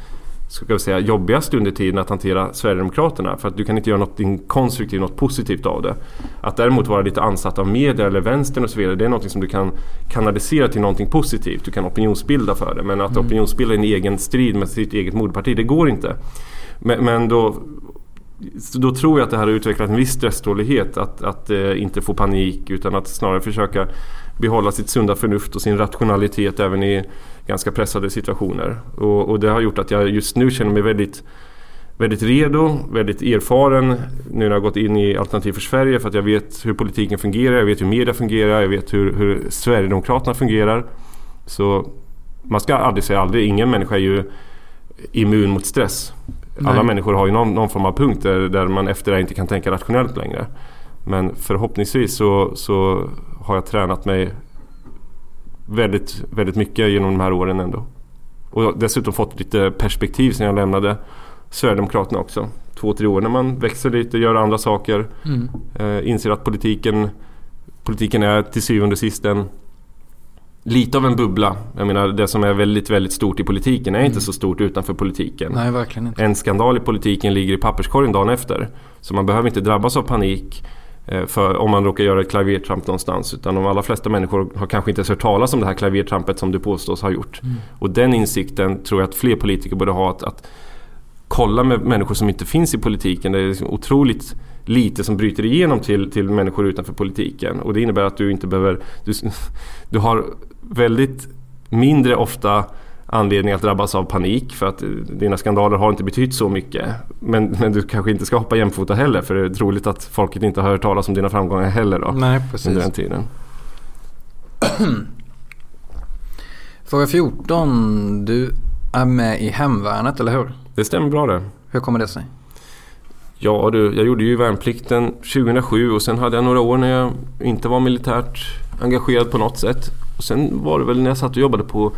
ska vi säga, jobbigaste under tiden att hantera Sverigedemokraterna. För att du kan inte göra något konstruktivt, något positivt av det. Att däremot vara lite ansatt av media eller vänstern och så vidare, det är något som du kan kanalisera till någonting positivt. Du kan opinionsbilda för det. Men att mm. opinionsbilda en egen strid med sitt eget moderparti, det går inte. Men, men då då tror jag att det här har utvecklat en viss stresstålighet. Att, att eh, inte få panik utan att snarare försöka behålla sitt sunda förnuft och sin rationalitet även i ganska pressade situationer. Och, och, det har gjort att jag just nu känner mig väldigt, väldigt redo, väldigt erfaren nu när jag har gått in i Alternativ för Sverige för att jag vet hur politiken fungerar, jag vet hur media fungerar, jag vet hur, hur Sverigedemokraterna fungerar. Så man ska aldrig säga aldrig, ingen människa är ju immun mot stress. Nej. Alla människor har ju någon, någon form av punkt där, där, man efter det inte kan tänka rationellt längre. Men förhoppningsvis så, så har jag tränat mig väldigt, väldigt mycket genom de här åren ändå. Och dessutom fått lite perspektiv sen jag lämnade Sverigedemokraterna också. Två, tre år när man växer lite, gör andra saker. Mm. Eh, inser att politiken, politiken är till syvende och sist en lite av en bubbla. Jag menar det som är väldigt, väldigt stort i politiken är mm. inte så stort utanför politiken. Nej, verkligen inte. En skandal i politiken ligger i papperskorgen dagen efter. Så man behöver inte drabbas av panik för, om man råkar göra ett klavertramp någonstans. Utan de allra flesta människor har kanske inte ens hört talas om det här klavertrampet som du påstås ha gjort. Mm. Och den insikten tror jag att fler politiker borde ha. Att, att kolla med människor som inte finns i politiken. Det är liksom otroligt lite som bryter igenom till, till människor utanför politiken. Och det innebär att du inte behöver... Du, du har väldigt mindre ofta anledning att drabbas av panik för att dina skandaler har inte betytt så mycket. Men, men du kanske inte ska hoppa jämfota heller för det är troligt att folket inte har hört talas om dina framgångar heller då. Nej, precis. Under den tiden. Fråga 14. Du är med i Hemvärnet, eller hur? Det stämmer bra det. Hur kommer det sig? Ja du, jag gjorde ju värnplikten 2007 och sen hade jag några år när jag inte var militärt engagerad på något sätt. Och sen var det väl när jag satt och jobbade på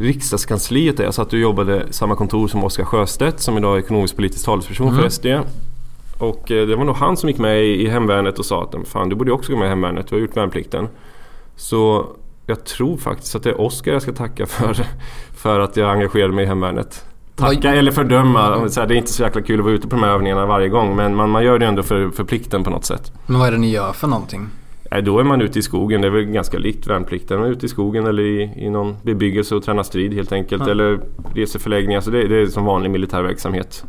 riksdagskansliet där jag satt och jobbade samma kontor som Oskar Sjöstedt som idag är ekonomisk politisk talesperson mm. för SD. Och eh, det var nog han som gick med i hemvärnet och sa att fan du borde också gå med i hemvärnet, du har gjort värnplikten. Så jag tror faktiskt att det är Oskar jag ska tacka för, för att jag engagerade mig i hemvärnet. Tacka eller fördöma. Det är inte så jäkla kul att vara ute på de här övningarna varje gång men man, man gör det ändå för, för plikten på något sätt. Men vad är det ni gör för någonting? Nej, då är man ute i skogen. Det är väl ganska likt värnplikten. Man är ute i skogen eller i, i någon bebyggelse och tränar strid helt enkelt. Ja. Eller reseförläggningar. Alltså det, det är som vanlig militär verksamhet.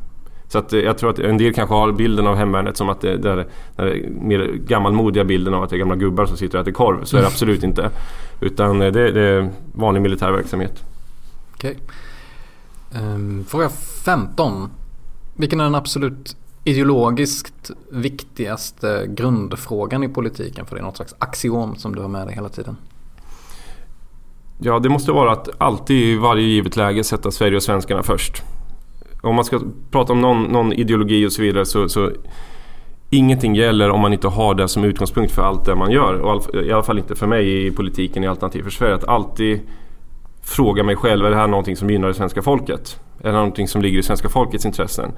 Så att, eh, jag tror att en del kanske har bilden av hemvärnet som att det, det är den mer gammalmodiga bilden av att det är gamla gubbar som sitter och äter korv. Så är det mm. absolut inte. Utan eh, det, det är vanlig militär verksamhet. Okej. Okay. Um, ehm, fråga 15. Vilken är den absolut ideologiskt viktigaste grundfrågan i politiken? För det är något slags axiom som du har med dig hela tiden. Ja, det måste vara att alltid i varje givet läge sätta Sverige och svenskarna först. Om man ska prata om någon, någon ideologi och så vidare så, så Ingenting gäller om man inte har det som utgångspunkt för allt det man gör. Och I alla fall inte för mig i politiken i Alternativ för Sverige. Att alltid fråga mig själv, är det här någonting som gynnar det svenska folket? Är det någonting som ligger i svenska folkets intressen?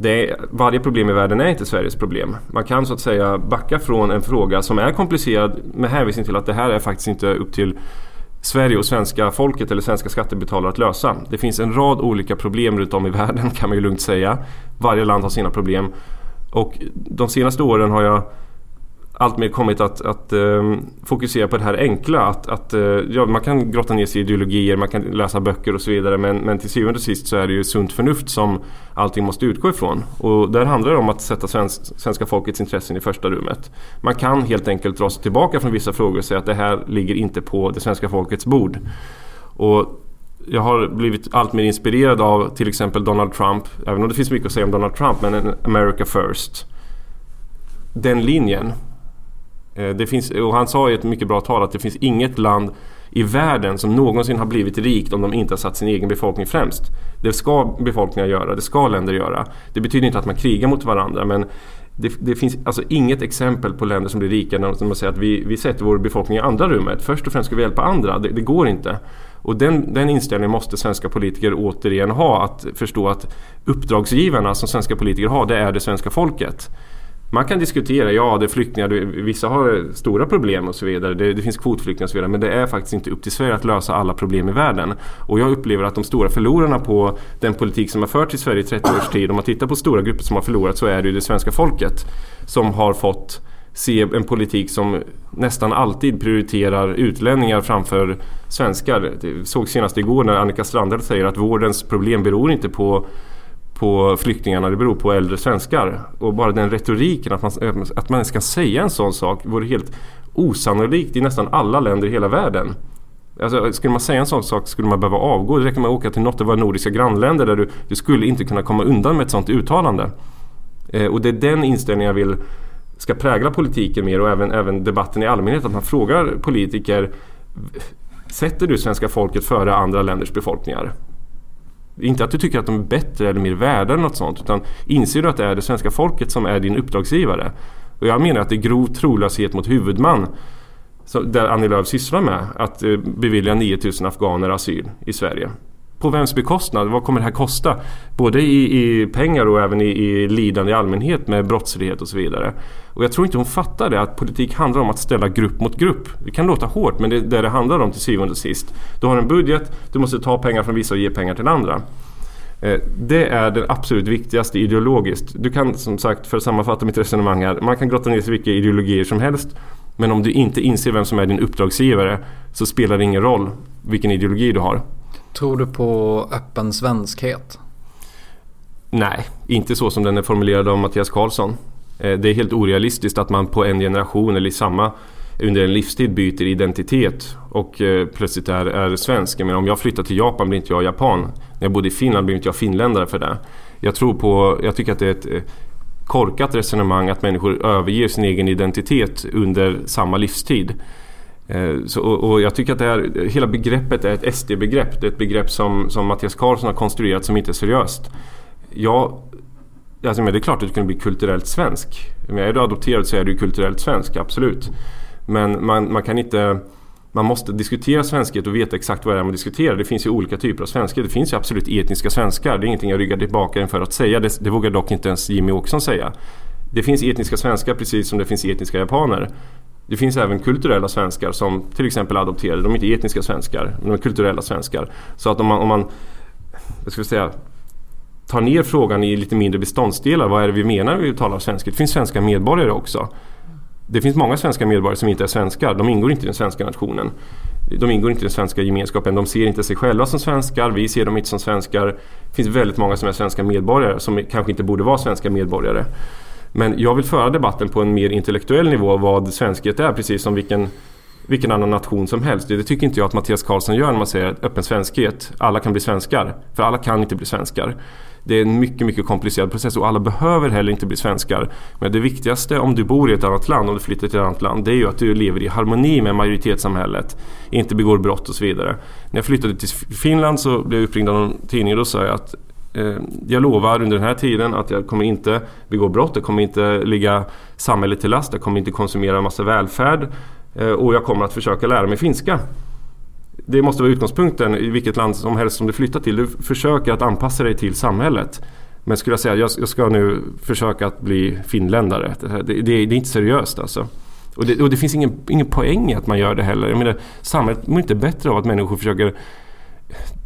Det är, varje problem i världen är inte Sveriges problem. Man kan så att säga backa från en fråga som är komplicerad med hänvisning till att det här är faktiskt inte upp till Sverige och svenska folket eller svenska skattebetalare att lösa. Det finns en rad olika problem runt om i världen kan man ju lugnt säga. Varje land har sina problem. Och de senaste åren har jag alltmer kommit att, att um, fokusera på det här enkla. Att, att uh, ja, man kan grotta ner sig i ideologier, man kan läsa böcker och så vidare. Men, men till syvende och sist så är det ju sunt förnuft som allting måste utgå ifrån. Och där handlar det om att sätta svensk, svenska folkets intressen i första rummet. Man kan helt enkelt dra sig tillbaka från vissa frågor och säga att det här ligger inte på det svenska folkets bord. Och jag har blivit allt mer inspirerad av till exempel Donald Trump. Även om det finns mycket att säga om Donald Trump, men America first. Den linjen Eh, det finns, och han sa i ett mycket bra tal att det finns inget land i världen som någonsin har blivit rikt om de inte har satt sin egen befolkning främst. Det ska befolkningar göra, det ska länder göra. Det betyder inte att man krigar mot varandra men det, det finns alltså inget exempel på länder som blir rika när man säger att vi, vi sätter vår befolkning i andra rummet. Först och främst ska vi hjälpa andra, det, det går inte. Och den, den inställningen måste svenska politiker återigen ha, att förstå att uppdragsgivarna som svenska politiker har, det är det svenska folket. Man kan diskutera, ja det är flyktingar, vissa har stora problem och så vidare. Det, det, finns kvotflyktingar och så vidare. Men det är faktiskt inte upp till Sverige att lösa alla problem i världen. Och jag upplever att de stora förlorarna på den politik som har förts i Sverige i 30 års tid. Om man tittar på stora grupper som har förlorat så är det ju det svenska folket. Som har fått se en politik som nästan alltid prioriterar utlänningar framför svenskar. Det såg senast igår när Annika Strandhäll säger att vårdens problem beror inte på på flyktingarna, det beror på äldre svenskar. Och bara den retoriken, att man, att man ska säga en sån sak, vore helt osannolikt i nästan alla länder i hela världen. Alltså, skulle man säga en sån sak skulle man behöva avgå. Det räcker med att åka till något av våra nordiska grannländer där du, du skulle inte kunna komma undan med ett sånt uttalande. Eh, och det är den inställningen jag vill ska prägla politiken mer och även, även debatten i allmänhet. Att man frågar politiker Sätter du svenska folket före andra länders befolkningar? Inte att du tycker att de är bättre eller mer värda eller något sånt. Utan inser du att det är det svenska folket som är din uppdragsgivare. Och jag menar att det är grov trolöshet mot huvudman. Så där Annie Lööf sysslar med. Att eh, bevilja 9000 afghaner asyl i Sverige. På vems bekostnad? Vad kommer det här kosta? Både i, i pengar och även i, i lidande i allmänhet med brottslighet och så vidare. Och jag tror inte hon fattar det att politik handlar om att ställa grupp mot grupp. Det kan låta hårt men det är det det handlar om till syvende och sist. Du har en budget, du måste ta pengar från vissa och ge pengar till andra. Eh, det är det absolut viktigaste ideologiskt. Du kan som sagt, för att sammanfatta mitt resonemang här, man kan grotta ner sig i vilka ideologier som helst. Men om du inte inser vem som är din uppdragsgivare så spelar det ingen roll vilken ideologi du har. Tror du på öppen svenskhet? Nej, inte så som den är formulerad av Mattias Karlsson. Eh, det är helt orealistiskt att man på en generation eller i samma under en livstid byter identitet och eh, plötsligt är, är svensk. Men om jag flyttar till Japan blir inte jag japan. När jag bodde i Finland blir inte jag finländare för det. Jag tror på, jag tycker att det är ett eh, korkat resonemang att människor överger sin egen identitet under samma livstid. Eh, så, och, och, jag tycker att det här, hela begreppet är ett SD-begrepp. Det är ett begrepp som, som Mattias Karlsson har konstruerat som inte är seriöst. Jag Alltså, men det är klart att du kan bli kulturellt svensk. Men är du adopterad så är du kulturellt svensk, absolut. Men man, man kan inte... Man måste diskutera svenskhet och veta exakt vad det är man diskuterar. Det finns ju olika typer av svenskhet. Det finns ju absolut etniska svenskar. Det är ingenting jag ryggar tillbaka inför att säga. Det, det vågar dock inte ens Jimmy Åkesson säga. Det finns etniska svenskar precis som det finns etniska japaner. Det finns även kulturella svenskar som till exempel adopterade. De är inte etniska svenskar, men de är kulturella svenskar. Så att om man, om man vad ska vi säga, tar ner frågan i lite mindre beståndsdelar. Vad är det vi menar när vi talar svenska? Det finns svenska medborgare också. det finns många svenska medborgare som inte är svenskar. De ingår inte i den svenska nationen. De ingår inte i den svenska gemenskapen. De ser inte sig själva som svenskar. Vi ser dem inte som svenskar. Det finns väldigt många som är svenska medborgare som kanske inte borde vara svenska medborgare. Men jag vill föra debatten på en mer intellektuell nivå vad svenskhet är, precis som vilken, vilken annan nation som helst. Det tycker inte jag att Mattias Karlsson gör när man säger öppen svenskhet. Alla kan bli svenskar. För alla kan inte bli svenskar. Det är en mycket, mycket komplicerad process och alla behöver heller inte bli svenskar. Men det viktigaste om du bor i ett annat land, om du flyttar till ett annat land, det är ju att du lever i harmoni med majoritetssamhället. Inte begår brott och så vidare. När jag flyttade till Finland så blev jag uppringd av någon tidning och då sa jag att Eh, jag lovar under den här tiden att jag kommer inte begå brott, jag kommer inte ligga samhället till last, jag kommer inte konsumera en massa välfärd eh, och jag kommer att försöka lära mig finska det måste vara utgångspunkten i vilket land som helst som du flyttar till. Du försöker att anpassa dig till samhället. Men skulle jag säga jag, jag ska nu försöka att bli finländare. Det, det, det är inte seriöst alltså. Och det, och det finns ingen, ingen poäng i att man gör det heller. Jag menar, samhället mår inte bättre av att människor försöker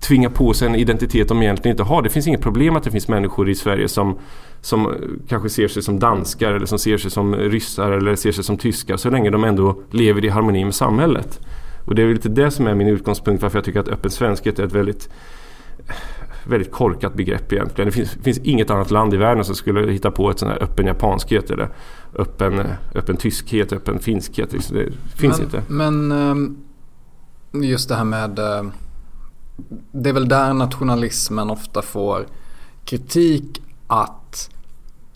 tvinga på sig en identitet de egentligen inte har. Det finns inget problem att det finns människor i Sverige som, som kanske ser sig som danskar eller som ser sig som ryssar eller ser sig som tyskar så länge de ändå lever i harmoni med samhället. Och det är lite det som är min utgångspunkt varför jag tycker att öppen svenskhet är ett väldigt väldigt korkat begrepp egentligen. Det finns, finns inget annat land i världen som skulle hitta på ett sån här öppen japanskhet eller öppen, öppen tyskhet, öppen finskhet. Det finns men, inte. Men ehm, just det här med eh, det är väl där nationalismen ofta får kritik att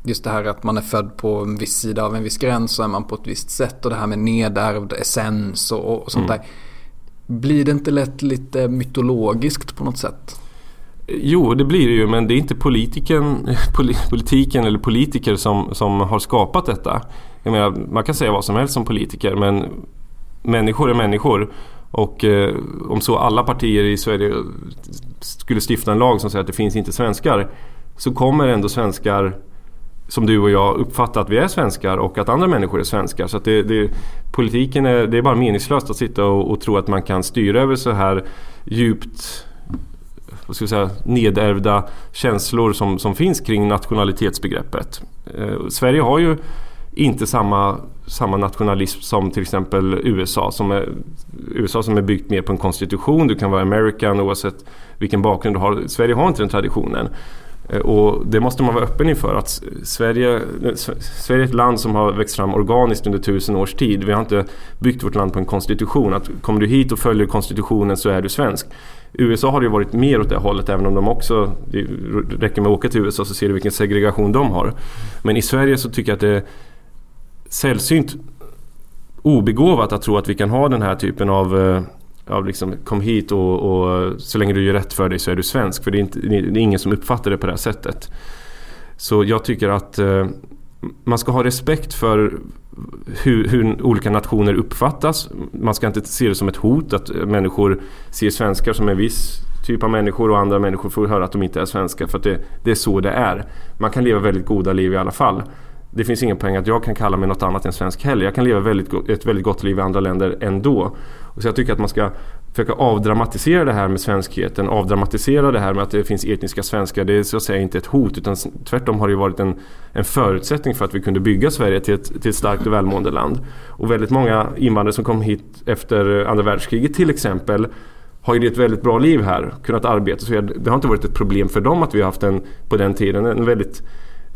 just det här att man är född på en viss sida av en viss gräns så är man på ett visst sätt och det här med nedärvd essens och, och sånt mm. där. Blir det inte lätt lite mytologiskt på något sätt? Jo, det blir det ju men det är inte politiken, politiken eller politiker som, som har skapat detta. Jag menar, man kan säga vad som helst som politiker men människor är människor. Och eh, om så alla partier i Sverige skulle stifta en lag som säger att det finns inte svenskar så kommer ändå svenskar som du och jag uppfattar att vi är svenskar och att andra människor är svenskar. Så att det, det, politiken är, det är bara meningslöst att sitta och, och, tro att man kan styra över så här djupt vad ska jag säga, nedärvda känslor som, som finns kring nationalitetsbegreppet. Eh, Sverige har ju inte samma, samma nationalism som till exempel USA. Som är, USA som är byggt mer på en konstitution. Du kan vara american oavsett vilken bakgrund du har. Sverige har inte den traditionen. Eh, och det måste man vara öppen inför att Sverige, eh, Sverige är ett land som har växt fram organiskt under tusen års tid. Vi har inte byggt vårt land på en konstitution. Att kommer du hit och följer konstitutionen så är du svensk. USA har ju varit mer åt det hållet även om de också, det räcker med att åka till USA så ser du vilken segregation de har. Men i Sverige så tycker jag att det är sällsynt obegåvat att tro att vi kan ha den här typen av eh, av liksom, kom hit och, och, så länge du gör rätt för dig så är du svensk. För det är, inte, det är ingen som uppfattar det på det här sättet. Så jag tycker att eh, man ska ha respekt för hur, hur, olika nationer uppfattas. Man ska inte se det som ett hot att människor ser svenskar som en viss typ av människor och andra människor får höra att de inte är svenskar. För det, det är så det är. Man kan leva väldigt goda liv i alla fall det finns ingen poäng att jag kan kalla mig något annat än svensk heller. Jag kan leva väldigt, ett väldigt gott liv i andra länder ändå. Och så jag tycker att man ska försöka avdramatisera det här med svenskheten. Avdramatisera det här med att det finns etniska svenskar. Det är så att säga inte ett hot utan tvärtom har det varit en, en förutsättning för att vi kunde bygga Sverige till ett, till ett starkt och välmående land. Och väldigt många invandrare som kom hit efter andra världskriget till exempel har ju ett väldigt bra liv här, kunnat arbeta. Så det har inte varit ett problem för dem att vi har haft en, på den tiden, en väldigt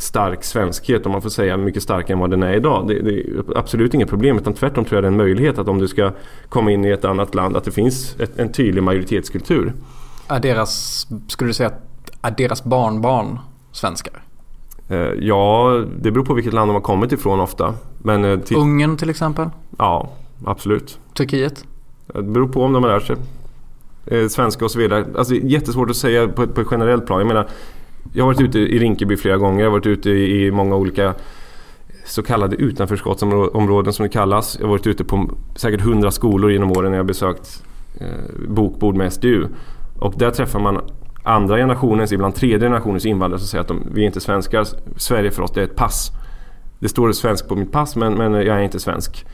stark svenskhet om man får säga mycket starkare än vad den är idag. Det, det, är absolut inget problem utan tvärtom tror jag det är en möjlighet att om du ska komma in i ett annat land att det finns ett, en tydlig majoritetskultur. Är deras, skulle du säga är deras barnbarn svenskar? Eh, ja, det beror på vilket land de har kommit ifrån ofta. Men, eh, till... Ungern till exempel? Ja, absolut. Turkiet? Det beror på om de har lärt sig eh, svenska och så vidare. Alltså, jättesvårt att säga på, på ett generellt plan. Jag menar, jag har varit ute i Rinkeby flera gånger. Jag har varit ute i många olika så kallade utanförskottsområden som det kallas. Jag har varit ute på säkert hundra skolor genom åren när jag besökt eh, bokbord med SDU. Och där träffar man andra generationens, ibland tredje generationens invandrare som säger att de, vi är inte svenskar. Sverige för oss det är ett pass. Det står svensk på mitt pass men, men jag är inte svensk.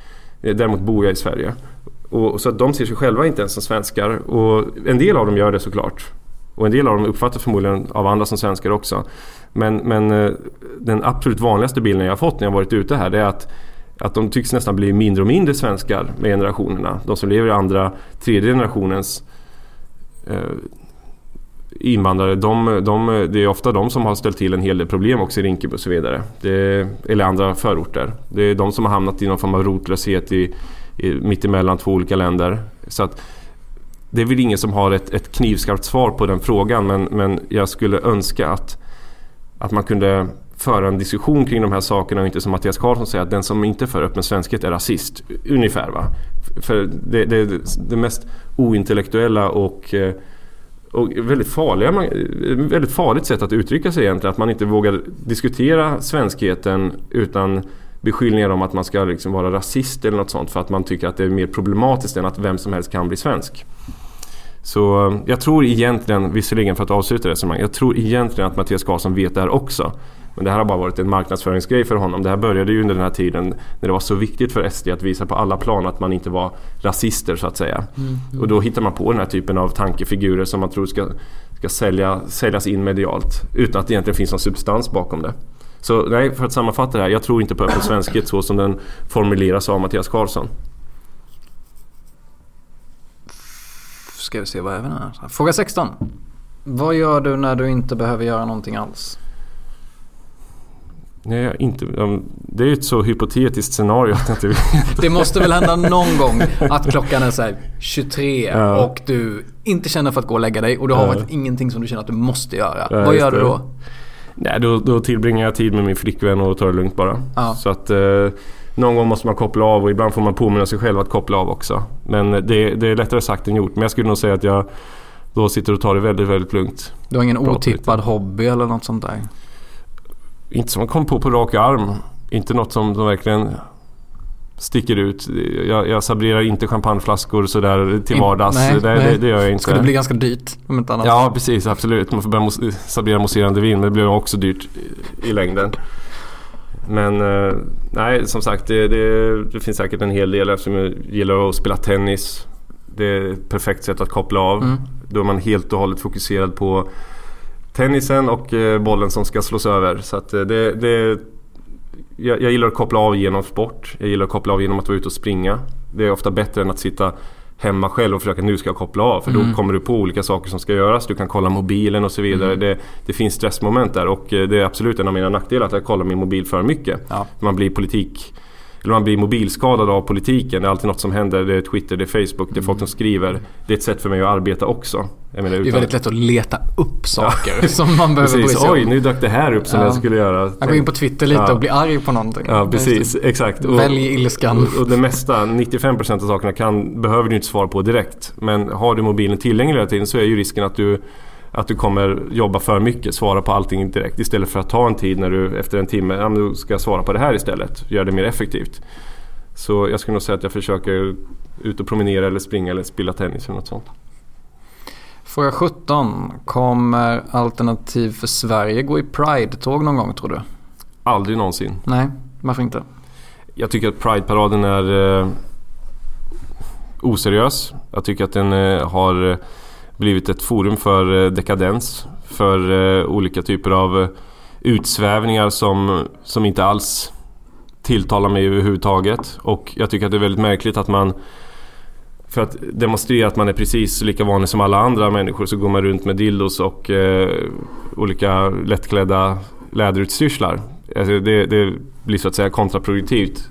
Eh, däremot bor jag i Sverige. Och, och så att de ser sig själva inte ens som svenskar. Och en del av dem gör det såklart. Och en del av dem uppfattas förmodligen av andra som svenskar också. Men, men eh, den absolut vanligaste bilden jag har fått när jag varit ute här det är att att de tycks nästan bli mindre och mindre svenskar med generationerna. De som lever i andra, tredje generationens eh, invandrare, de, de, det är ofta de som har ställt till en hel del problem också i Rinkeby och så vidare. Det, eller andra förorter. Det är de som har hamnat i någon form av rotlöshet i, i, mitt emellan två olika länder. Så att, det är väl ingen som har ett, ett knivskarpt svar på den frågan men, men jag skulle önska att, att man kunde föra en diskussion kring de här sakerna och inte som Mattias Karlsson säger att den som inte för öppen svenskhet är rasist. Ungefär va. För det, det, det mest ointellektuella och eh, och väldigt, farliga, eh, väldigt farligt sätt att uttrycka sig egentligen. Att man inte vågar diskutera svenskheten utan beskyllningar om att man ska liksom vara rasist eller något sånt för att man tycker att det är mer problematiskt än att vem som helst kan bli svensk. Så eh, jag tror egentligen, visserligen för att avsluta resonemanget, jag tror egentligen att Mattias Karlsson vet det här också. Men det här har bara varit en marknadsföringsgrej för honom. Det här började ju under den här tiden när det var så viktigt för SD att visa på alla plan att man inte var rasister så att säga. Mm, mm. Och då hittar man på den här typen av tankefigurer som man tror ska, ska sälja, säljas in medialt. Utan att det egentligen finns någon substans bakom det. Så nej, för att sammanfatta det här. Jag tror inte på öppen svenskhet så som den formuleras av Mattias Karlsson. Ska vi se vad är vi här? Fråga 16. Vad gör du när du inte behöver göra någonting alls? Nej, inte, det är ju ett så hypotetiskt scenario att jag inte vet. Det måste väl hända någon gång att klockan är så 23 ja. och du inte känner för att gå och lägga dig och du har ja. ingenting som du känner att du måste göra. Ja, Vad gör du då? Nej, då, då tillbringar jag tid med min flickvän och tar det lugnt bara. Så att eh, någon gång måste man koppla av och ibland får man påminna sig själv att koppla av också. Men det, det är lättare sagt än gjort. Men jag skulle nog säga att jag då sitter och tar det väldigt, väldigt lugnt. Du har ingen otippad hobby eller något sånt där? inte som man kom på på rak arm. Inte något som de verkligen sticker ut. Jag, jag sabrerar inte champagneflaskor sådär till vardags. Nej, det, nej. Det, det, gör jag inte. Skulle bli ganska dyrt om inte annat. Ja precis, absolut. Man får börja mos sabrera mousserande vin men det blir också dyrt i, i längden. Men eh, nej, som sagt det, det, finns säkert en hel del eftersom jag gillar att spela tennis. Det är ett perfekt sätt att koppla av. Mm. Då är man helt och hållet fokuserad på tennisen och eh, bollen som ska slås över. Så eh, det, det jag, jag, gillar att koppla av genom sport. Jag gillar att koppla av genom att vara ute och springa. Det är ofta bättre än att sitta hemma själv och försöka nu ska jag koppla av. För mm. då kommer du på olika saker som ska göras. Du kan kolla mobilen och så vidare. Mm. Det, det, finns stressmoment där och eh, det är absolut en av mina nackdelar att jag kollar min mobil för mycket. Ja. Man blir politik eller man blir mobilskadad av politiken. Det är alltid något som händer. Det är Twitter, det är Facebook, det är folk som skriver. Det är ett sätt för mig att arbeta också. Menar, det är väldigt lätt att leta upp saker ja. som man behöver bry sig om. Oj, nu dök det här upp som ja. jag skulle göra. Jag går in på Twitter lite ja. och blir arg på någonting. Ja, precis. Exakt. Välj ilskan. Och, och det mesta, 95% av sakerna kan, behöver du inte svara på direkt. Men har du mobilen tillgänglig hela tiden så är ju risken att du att du kommer jobba för mycket, svara på allting direkt istället för att ta en tid när du efter en timme, ja men ska svara på det här istället. Gör det mer effektivt. Så jag skulle nog säga att jag försöker ut och promenera eller springa eller spela tennis eller något sånt. Fråga 17. Kommer Alternativ för Sverige gå i Pride-tåg någon gång tror du? Aldrig någonsin. Nej, varför inte? Jag tycker att Pride-paraden är eh, oseriös. Jag tycker att den eh, har eh, blivit ett forum för eh, dekadens. För eh, olika typer av eh, utsvävningar som, som inte alls tilltalar mig överhuvudtaget. Och jag tycker att det är väldigt märkligt att man för att demonstrera att man är precis lika vanlig som alla andra människor så går man runt med dildos och eh, olika lättklädda läderutstyrslar. Alltså det, det, blir så att säga kontraproduktivt.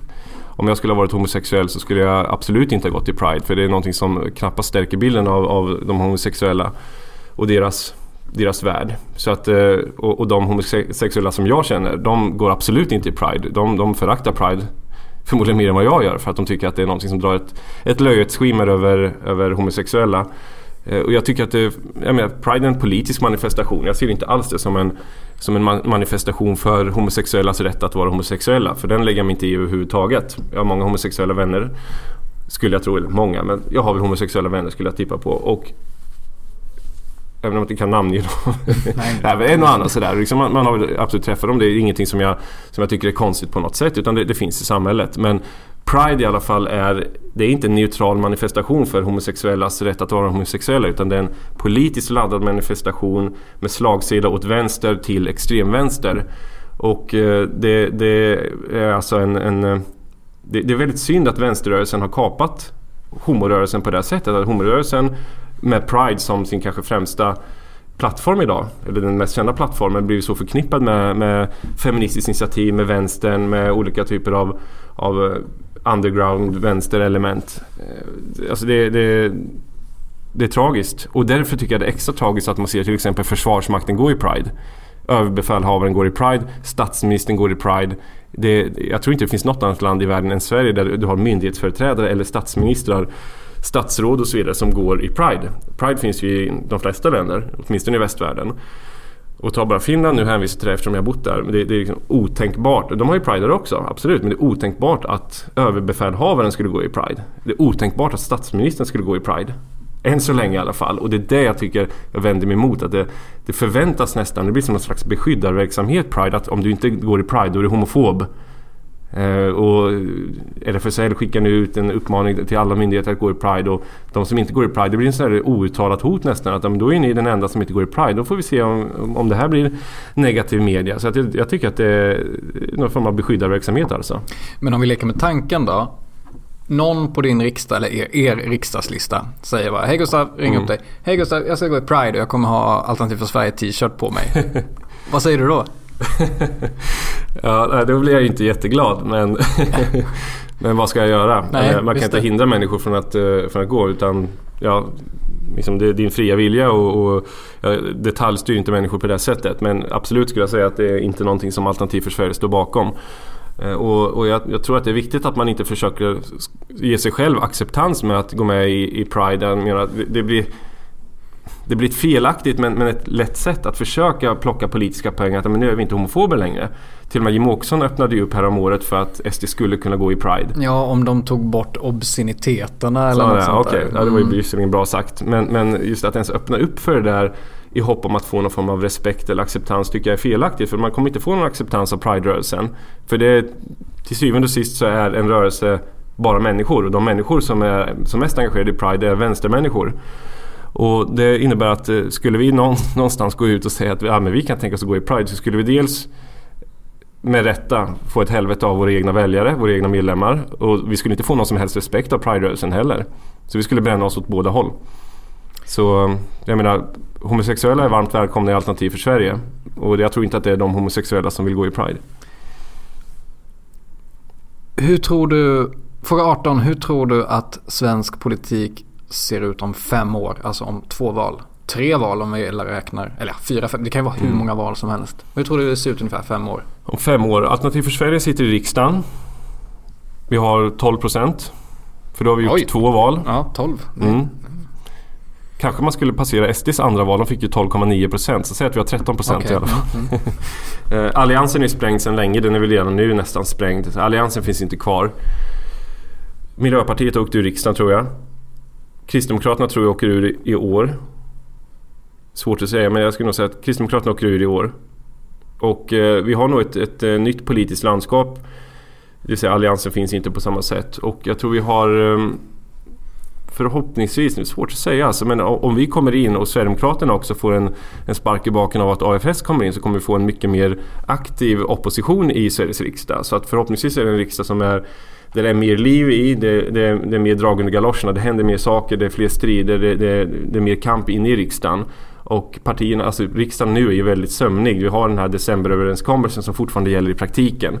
Om jag skulle ha varit homosexuell så skulle jag absolut inte ha gått till Pride för det är någonting som knappast stärker bilden av, av de homosexuella och deras, deras värld. Så att, eh, och, och de homosexuella som jag känner, de går absolut inte till Pride. De, de föraktar Pride förmodligen mer än vad jag gör för att de tycker att det är någonting som drar ett, ett löjets skimmer över, över homosexuella. Eh, och jag tycker att det, jag menar, Pride är en politisk manifestation. Jag ser inte alls det som en, som en manifestation för homosexuellas rätt att vara homosexuella. För den lägger jag mig inte i överhuvudtaget. Jag har många homosexuella vänner. Skulle jag tro, eller många, men jag har väl homosexuella vänner skulle jag tippa på. Och Även om jag inte kan namnge dem. Nej. en och annan sådär. Liksom man, man, har absolut träffat dem. Det är ingenting som jag, som jag tycker är konstigt på något sätt. Utan det, det, finns i samhället. Men Pride i alla fall är, det är inte en neutral manifestation för homosexuellas rätt att vara homosexuella. Utan det är en politiskt laddad manifestation med slagsida åt vänster till extremvänster. Och eh, det, det, är alltså en, en eh, det, det är väldigt synd att vänsterrörelsen har kapat homorörelsen på det här sättet. Att homorörelsen med Pride som sin kanske främsta plattform idag, eller den mest kända plattformen, blivit så förknippad med, med feministiskt initiativ, med vänstern, med olika typer av, av eh, underground vänsterelement. Eh, alltså det, det, det är tragiskt och därför tycker jag det är extra tragiskt att man ser till exempel Försvarsmakten gå i Pride. Överbefälhavaren går i Pride, statsministern går i Pride. Det, jag tror inte det finns något annat land i världen än Sverige där du har myndighetsföreträdare eller statsministrar statsråd och så vidare som går i Pride. Pride finns ju i de flesta länder, åtminstone i västvärlden. Och ta bara Finland, nu hänvisar till det eftersom jag har bott där. Men det, det är liksom otänkbart. De har ju Pride där också, absolut. Men det är otänkbart att överbefälhavaren skulle gå i Pride. Det är otänkbart att statsministern skulle gå i Pride. Än så länge i alla fall. Och det är det jag tycker jag vänder mig emot. Att det, det förväntas nästan, det blir som någon slags beskyddarverksamhet Pride. Att om du inte går i Pride då är du homofob. Eh, och RFSL skickar nu ut en uppmaning till alla myndigheter att gå i Pride och de som inte går i Pride, det blir en sån här outtalat hot nästan att då är ni den enda som inte går i Pride. Då får vi se om, om det här blir negativ media. Så jag, jag tycker att det är någon form av beskyddarverksamhet alltså. Men om vi leker med tanken då. Någon på din riksdag eller er, er riksdagslista säger bara Hej Gustav, ring mm. upp dig. Hej Gustav, jag ska gå i Pride och jag kommer ha Alternativ för Sverige t-shirt på mig. Vad säger du då? ja, då blir jag ju inte jätteglad men, men vad ska jag göra? Nej, Man kan inte det. hindra människor från att, eh, från att gå utan ja, liksom det är din fria vilja och, och ja, detaljstyr inte människor på det sättet. Men absolut skulle jag säga att det är inte någonting som Alternativ för Sverige står bakom. Eh, och, och jag, jag, tror att det är viktigt att man inte försöker ge sig själv acceptans med att gå med i, i Pride. Jag menar, det blir det blir ett felaktigt men, men ett lätt sätt att försöka plocka politiska poäng att men nu är vi inte homofober längre. Till och med Jimmie Åkesson öppnade ju upp året för att SD skulle kunna gå i Pride. Ja, om de tog bort obsceniteterna eller Så, något ja, sånt okay. där. Ja, det var ju mm. visserligen bra sagt. Men, men just att ens öppna upp för det där i hopp om att få någon form av respekt eller acceptans tycker jag är felaktigt. För man kommer inte få någon acceptans av Pride-rörelsen. För det, till syvende och sist så är en rörelse bara människor. Och de människor som är som mest engagerade i Pride är vänstermänniskor. Och det innebär att eh, skulle vi någonstans gå ut och säga att ja, men vi kan tänka oss att gå i Pride så skulle vi dels med rätta få ett helvete av våra egna väljare, våra egna medlemmar. Och vi skulle inte få någon som helst respekt av Pride-rörelsen heller. Så vi skulle bränna oss åt båda håll. Så eh, jag menar, homosexuella är varmt välkomna i Alternativ för Sverige. Och jag tror inte att det är de homosexuella som vill gå i Pride. Hur tror du, fråga 18, hur tror du att svensk politik ser ut om fem år, alltså om två val. Tre val om vi räknar, eller ja, fyra, fem, det kan ju vara hur mm. många val som helst. Hur tror du det ser ut ungefär fem år? Om fem år, Alternativ för Sverige sitter i riksdagen. Vi har 12 procent. För då har vi gjort Oj. två val. Ja, 12. Mm. Kanske man skulle passera SDs andra val, de fick ju 12,9 procent. Så säg att vi har 13 procent okay. i alla fall. Mm. mm. Eh, alliansen är sprängd sedan länge, den är väl redan nu nästan sprängd. Alliansen finns inte kvar. Miljöpartiet åkte ur riksdagen tror jag. Kristdemokraterna tror jag åker ur i år. Svårt att säga men jag skulle nog säga att Kristdemokraterna åker ur i år. Och eh, vi har nog ett, ett, ett, nytt politiskt landskap. Det vill säga alliansen finns inte på samma sätt. Och jag tror vi har eh, förhoppningsvis, det är svårt att säga alltså, men om vi kommer in och Sverigedemokraterna också får en, en spark i baken av att AFS kommer in så kommer vi få en mycket mer aktiv opposition i Sveriges riksdag. Så att förhoppningsvis är det en riksdag som är det är mer liv i, det, det, det är mer drag under galoscherna, det händer mer saker, det är fler strider, det, det, det är mer kamp inne i riksdagen. Och partierna, alltså riksdagen nu är ju väldigt sömnig. Vi har den här decemberöverenskommelsen som fortfarande gäller i praktiken.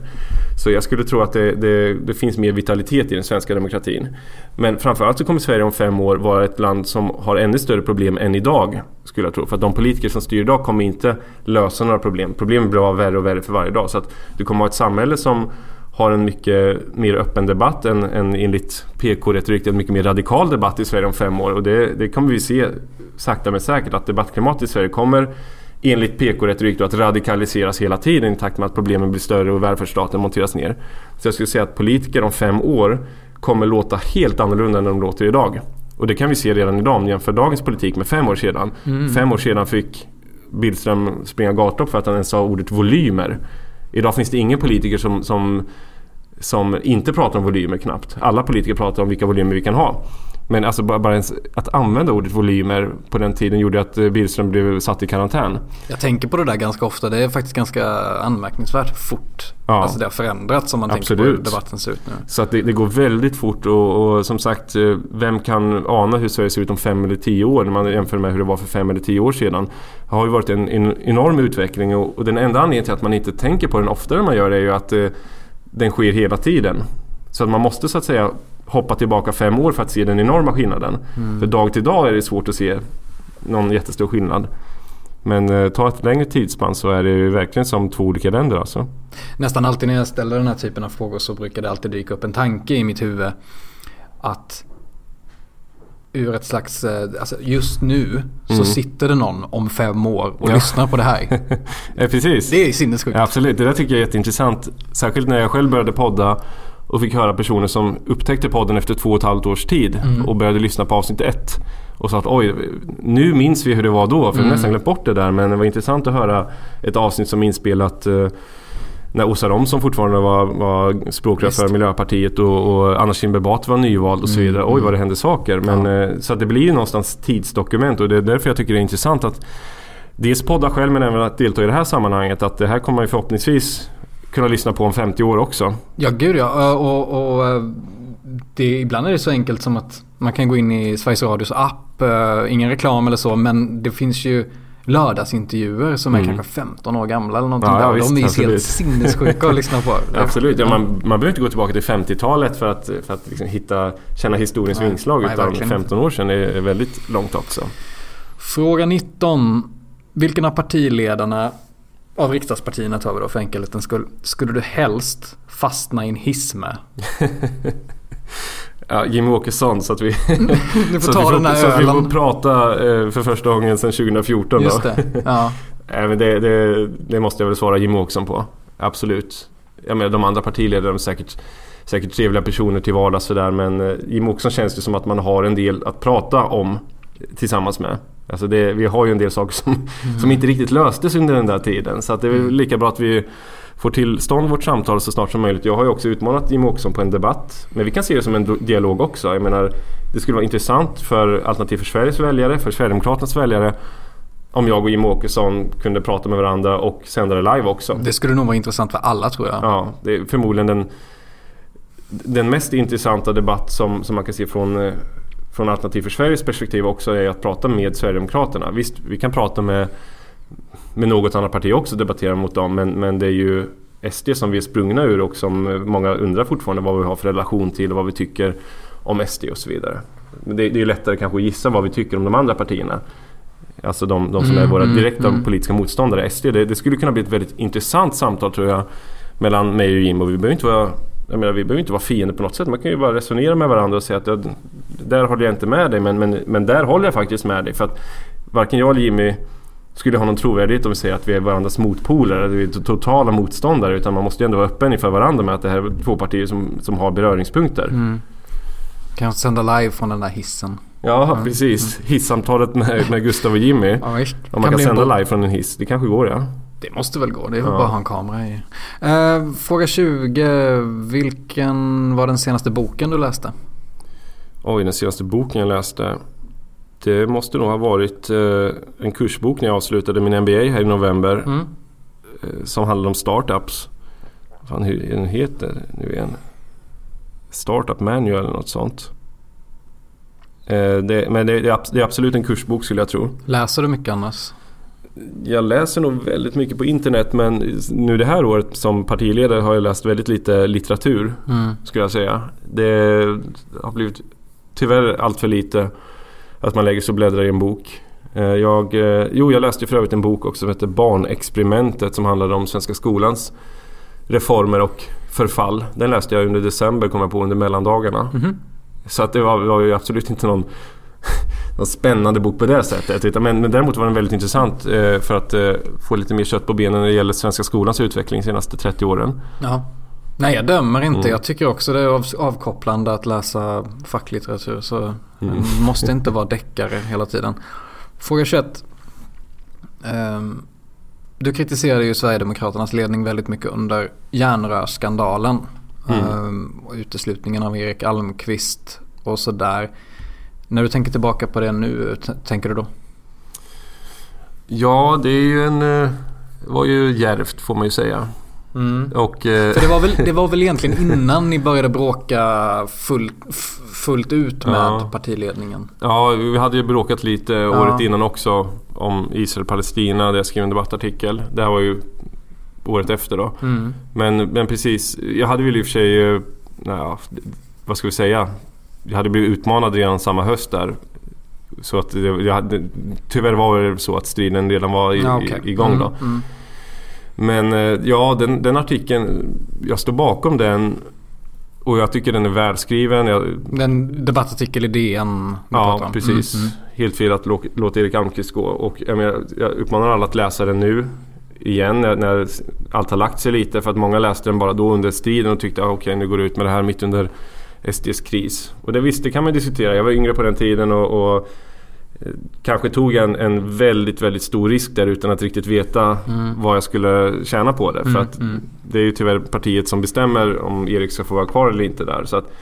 Så jag skulle tro att det, det, det, finns mer vitalitet i den svenska demokratin. Men framförallt så kommer Sverige om fem år vara ett land som har ännu större problem än idag. Skulle jag tro. För att de politiker som styr idag kommer inte lösa några problem. Problemen blir bara värre och värre för varje dag. Så att du kommer ha ett samhälle som har en mycket mer öppen debatt än, än enligt PK-retorik en mycket mer radikal debatt i Sverige om fem år. Och det, det kommer vi se sakta men säkert att debattklimatet i Sverige kommer enligt PK-retorik att radikaliseras hela tiden i takt med att problemen blir större och välfärdsstaten monteras ner. Så jag skulle säga att politiker om fem år kommer låta helt annorlunda än de låter idag. Och det kan vi se redan idag om vi jämför dagens politik med fem år sedan. Mm. Fem år sedan fick Billström springa gatlopp för att han ens sa ordet volymer. Idag finns det ingen politiker som, som, som inte pratar om volymer knappt. Alla politiker pratar om vilka volymer vi kan ha. Men alltså bara, bara ens att använda ordet volymer på den tiden gjorde att eh, Billström blev satt i karantän. Jag tänker på det där ganska ofta. Det är faktiskt ganska anmärkningsvärt fort. Ja. Alltså det har förändrats om man Absolut. tänker på hur debatten ser ut nu. Så att det, det går väldigt fort och, och, som sagt, eh, vem kan ana hur Sverige ser ut om fem eller tio år när man jämför med hur det var för fem eller tio år sedan. Det har ju varit en, en enorm utveckling och, och, den enda anledningen till att man inte tänker på den oftare än man gör är ju att eh, den sker hela tiden. Så att man måste så att säga hoppa tillbaka fem år för att se den enorma skillnaden. Mm. För dag till dag är det svårt att se någon jättestor skillnad. Men eh, ta ett längre tidsspann så är det ju verkligen som två olika länder alltså. Nästan alltid när jag ställer den här typen av frågor så brukar det alltid dyka upp en tanke i mitt huvud. Att ur ett slags, eh, alltså just nu mm. så sitter det någon om fem år och ja. lyssnar på det här. ja, precis. Det är sinnessjukt. Ja, absolut, det där tycker jag är jätteintressant. Särskilt när jag själv började podda och fick höra personer som upptäckte podden efter två och ett halvt års tid mm. och började lyssna på avsnitt ett. Och sa att oj, nu minns vi hur det var då. För mm. har nästan glömt bort det där. Men det var intressant att höra ett avsnitt som inspelat eh, när Åsa Romson fortfarande var, var språkrör för Miljöpartiet och, och Anna Kinberg Batra var nyvald och så mm. vidare. Oj vad det hände saker. Men, ja. eh, så att det blir ju någonstans tidsdokument och det är därför jag tycker det är intressant att Dels podda själv men även att delta i det här sammanhanget. Att det här kommer man ju förhoppningsvis kunna lyssna på om 50 år också. Ja, gud ja. Och, och, det, ibland är det så enkelt som att man kan gå in i Sveriges Radios app, uh, ingen reklam eller så, men det finns ju lördagsintervjuer som är mm. kanske 15 år gamla eller någonting. Ja, ja, visst, de är absolut. helt sinnessjuka att lyssna på. absolut, ja, man, man behöver inte gå tillbaka till 50-talet för att, för att liksom hitta, känna historiens nej, vingslag. Nej, utan 15 inte. år sedan är väldigt långt också. Fråga 19. Vilken av partiledarna av riksdagspartierna tar vi då för enkelhetens skull. Skulle du helst fastna i en hiss med? ja, Jimmy Åkesson så att vi, du får ta den här så att vi får prata eh, för första gången sedan 2014. Just då. det. Ja. men det, det, det, måste jag väl svara Jimmy Åkesson på. Absolut. Jag menar de andra partiledarna är säkert, säkert trevliga personer till vardags sådär men eh, Jimmy Åkesson känns det som att man har en del att prata om tillsammans med. Alltså det, vi har ju en del saker som, mm. som inte riktigt löstes under den där tiden. Så att det är mm. lika bra att vi får till stånd vårt samtal så snart som möjligt. Jag har ju också utmanat Jimmie Åkesson på en debatt. Men vi kan se det som en dialog också. Jag menar, det skulle vara intressant för Alternativ för Sveriges väljare, för Sverigedemokraternas väljare om jag och Jimmie Åkesson kunde prata med varandra och sända det live också. Det skulle nog vara intressant för alla tror jag. Ja, det är förmodligen den, den mest intressanta debatt som, som man kan se från eh, från Alternativ för Sveriges perspektiv också är att prata med Sverigedemokraterna. Visst, vi kan prata med, med något annat parti också och debattera mot dem men, men det är ju SD som vi är sprungna ur och som många undrar fortfarande vad vi har för relation till och vad vi tycker om SD och så vidare. Men det, det är lättare kanske att gissa vad vi tycker om de andra partierna. Alltså de, de som är mm, våra mm, direkta mm, politiska motståndare, SD. Det, det, skulle kunna bli ett väldigt intressant samtal tror jag mellan mig och Jim och vi behöver inte vara jag menar, vi behöver inte vara fiender på något sätt. Man kan ju bara resonera med varandra och säga att jag, där håller jag inte med dig men, men, men där håller jag faktiskt med dig. För att varken jag eller Jimmy skulle ha någon trovärdighet om vi säger att vi är varandras motpoler eller vi är totala motståndare. Utan man måste ju ändå vara öppen inför varandra med att det här är två partier som, som har beröringspunkter. Mm. Kan sända live från den där hissen. Ja, mm. precis. Hissamtalet med, med Gustav och Jimmy. Ja. Om man kan, kan sända live från en hiss. Det kanske går ja. Det måste väl gå. Det är väl ja. bara att ha en kamera i. Uh, fråga 20. Vilken var den senaste boken du läste? Oj, den senaste boken jag läste. Det måste nog ha varit uh, en kursbok när jag avslutade min MBA här i november. Mm. Uh, som handlade om startups. Vad fan hur den heter nu igen? Startup Manual eller något sånt. Det, men det, det, är absolut en kursbok skulle jag tro. Läser du mycket annars? Jag läser nog väldigt mycket på internet men nu det här året som partiledare har jag läst väldigt lite litteratur. Mm. Skulle jag säga. Det har blivit tyvärr allt för lite att man lägger sig och bläddrar i en bok. Eh, jag, eh, jo, jag läste för övrigt en bok också som heter Barnexperimentet som handlade om svenska skolans reformer och förfall. Den läste jag under december kom jag på under mellandagarna. Mm. Så att det var, var ju absolut inte någon någon spännande bok på det sättet. Men, men däremot var den väldigt intressant eh, för att eh, få lite mer kött på benen när det gäller svenska skolans utveckling de senaste 30 åren. Ja. Nej jag dömer inte. Mm. Jag tycker också det är av, avkopplande att läsa facklitteratur. Så mm. måste inte vara deckare hela tiden. Fråga 21. Um, ehm, du kritiserade ju Sverigedemokraternas ledning väldigt mycket under järnrörsskandalen. Mm. Um, och uteslutningen av Erik Almqvist och sådär. När du tänker tillbaka på det nu, tänker du då? Ja, det är ju en... Eh, det var ju djärvt får man ju säga. Mm. Och, eh, För det var, väl, det var väl egentligen innan ni började bråka full, fullt ut med Ja. partiledningen? Ja, vi hade ju bråkat lite Ja. året innan också om Israel-Palestina där jag skrev en debattartikel. Det här var ju året efter då. Mm. Men, men precis, jag hade väl i och för sig, eh, naja, vad ska vi säga? Jag hade blivit utmanad redan samma höst där. Så att jag hade, tyvärr var det så att striden redan var i, Ja, i, igång då. Mm, mm. Men eh, ja, den, den artikeln, jag står bakom den och jag tycker den är välskriven. Jag, Den debattartikel i DN Ja, precis. Mm, mm. Helt fel att lå- låta Erik Almqvist gå. Och jag, menar, jag uppmanar alla att läsa den nu igen när, när allt har lagt sig lite. För att många läste den bara då under striden och tyckte ah, okej nu går det ut med det här mitt under SDs kris. Och det visst, det kan man diskutera. Jag var yngre på den tiden och, och eh, kanske tog en, en väldigt, väldigt stor risk där utan att riktigt veta vad jag skulle tjäna på det. För Mm, att mm. det är ju tyvärr partiet som bestämmer om Erik ska få vara kvar eller inte där. Så att,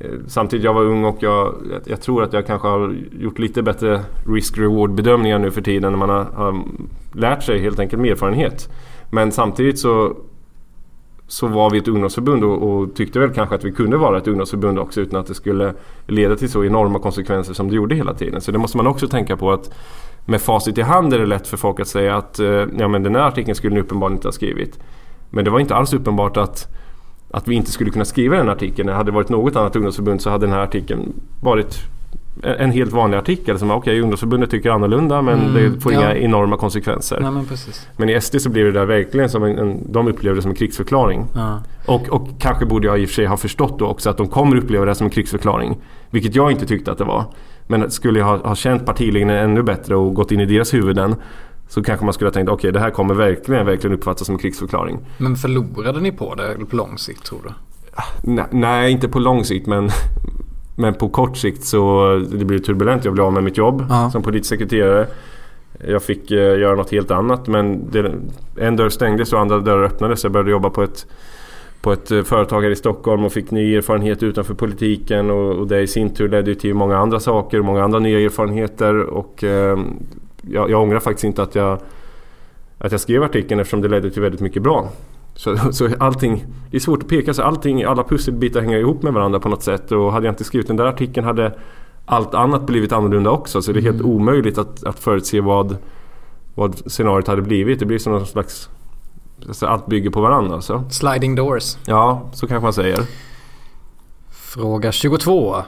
eh, samtidigt, jag var ung och jag, jag, jag tror att jag kanske har gjort lite bättre risk-reward bedömningar nu för tiden när man har, har lärt sig helt enkelt med erfarenhet. Men samtidigt så, så var vi ett ungdomsförbund och, och tyckte väl kanske att vi kunde vara ett ungdomsförbund också utan att det skulle leda till så enorma konsekvenser som det gjorde hela tiden. Så det måste man också tänka på att med facit i hand är det lätt för folk att säga att eh, ja, men den här artikeln skulle ni uppenbarligen inte ha skrivit. Men det var inte alls uppenbart att, att vi inte skulle kunna skriva den artikeln. Hade det varit något annat ungdomsförbund så hade den här artikeln varit en, helt vanlig artikel som okej ungdomsförbundet tycker annorlunda men Mm, det får ja. inga enorma konsekvenser. Nej men. Men i SD så blev det där verkligen som en, en de upplevde det som en krigsförklaring. Ja. Och, och kanske borde jag i och för sig ha förstått då också att de kommer uppleva det som en krigsförklaring. Vilket jag inte tyckte att det var. Men skulle jag ha, ha känt partiledningen ännu bättre och gått in i deras huvuden så kanske man skulle ha tänkt okej det här kommer verkligen, verkligen uppfattas som en krigsförklaring. Men förlorade ni på det på lång sikt tror du? Nej, nej inte på lång sikt men, men på kort sikt så det blev turbulent. Jag blev av med mitt jobb Ja. som politisk sekreterare. Jag fick eh, göra något helt annat men det, en dörr stängdes och andra dörrar öppnades. Jag började jobba på ett, på ett eh, företag här i Stockholm och fick ny erfarenhet utanför politiken och, och det i sin tur ledde till många andra saker, många andra nya erfarenheter och eh, jag, jag ångrar faktiskt inte att jag, att jag skrev artikeln eftersom det ledde till väldigt mycket bra. Så, så allting, det är svårt att peka, så allting, alla pusselbitar hänger ihop med varandra på något sätt och hade jag inte skrivit den där artikeln hade allt annat blivit annorlunda också. Så det är helt omöjligt att, att förutse vad, vad scenariot hade blivit. Det blir som någon slags... Alltså allt bygger på varandra alltså. Sliding doors. Ja, så kanske man säger. Fråga 22. Eh,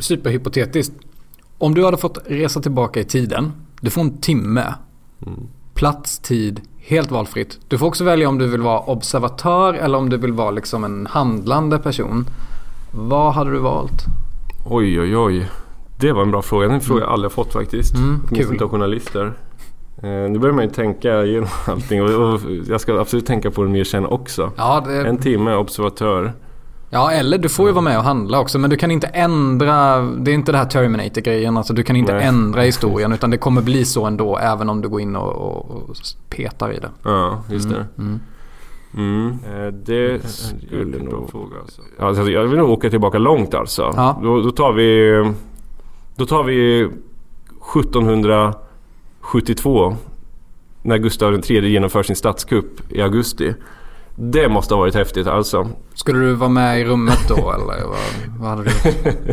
Superhypotetiskt. Om du hade fått resa tillbaka i tiden. Du får en timme. Plats, tid, helt valfritt. Du får också välja om du vill vara observatör eller om du vill vara liksom en handlande person. Vad hade du valt? Oj, oj, oj. Det var en bra fråga. Den fråga jag aldrig fått faktiskt. Mm, Åtminstone inte av journalister. Eh, nu börjar man ju tänka igenom allting och, och jag ska absolut tänka på det mer sen också. Ja, det, En timme observatör. Ja, eller du får ju vara med och handla också. Men du kan inte ändra. Det är inte det här Terminator-grejen. Alltså, du kan inte Nej. ändra historien. Utan det kommer bli så ändå. Även om du går in och, och, petar i det. Ja, just det. Mm. Mm. Eh, det skulle nog... Alltså. Alltså, jag vill nog åka tillbaka långt alltså. Ja. Då, då tar vi... Då tar vi 1772. När Gustav III genomför sin statskupp i augusti. Det måste ha varit häftigt alltså. Skulle du vara med i rummet då eller vad, vad hade du gjort?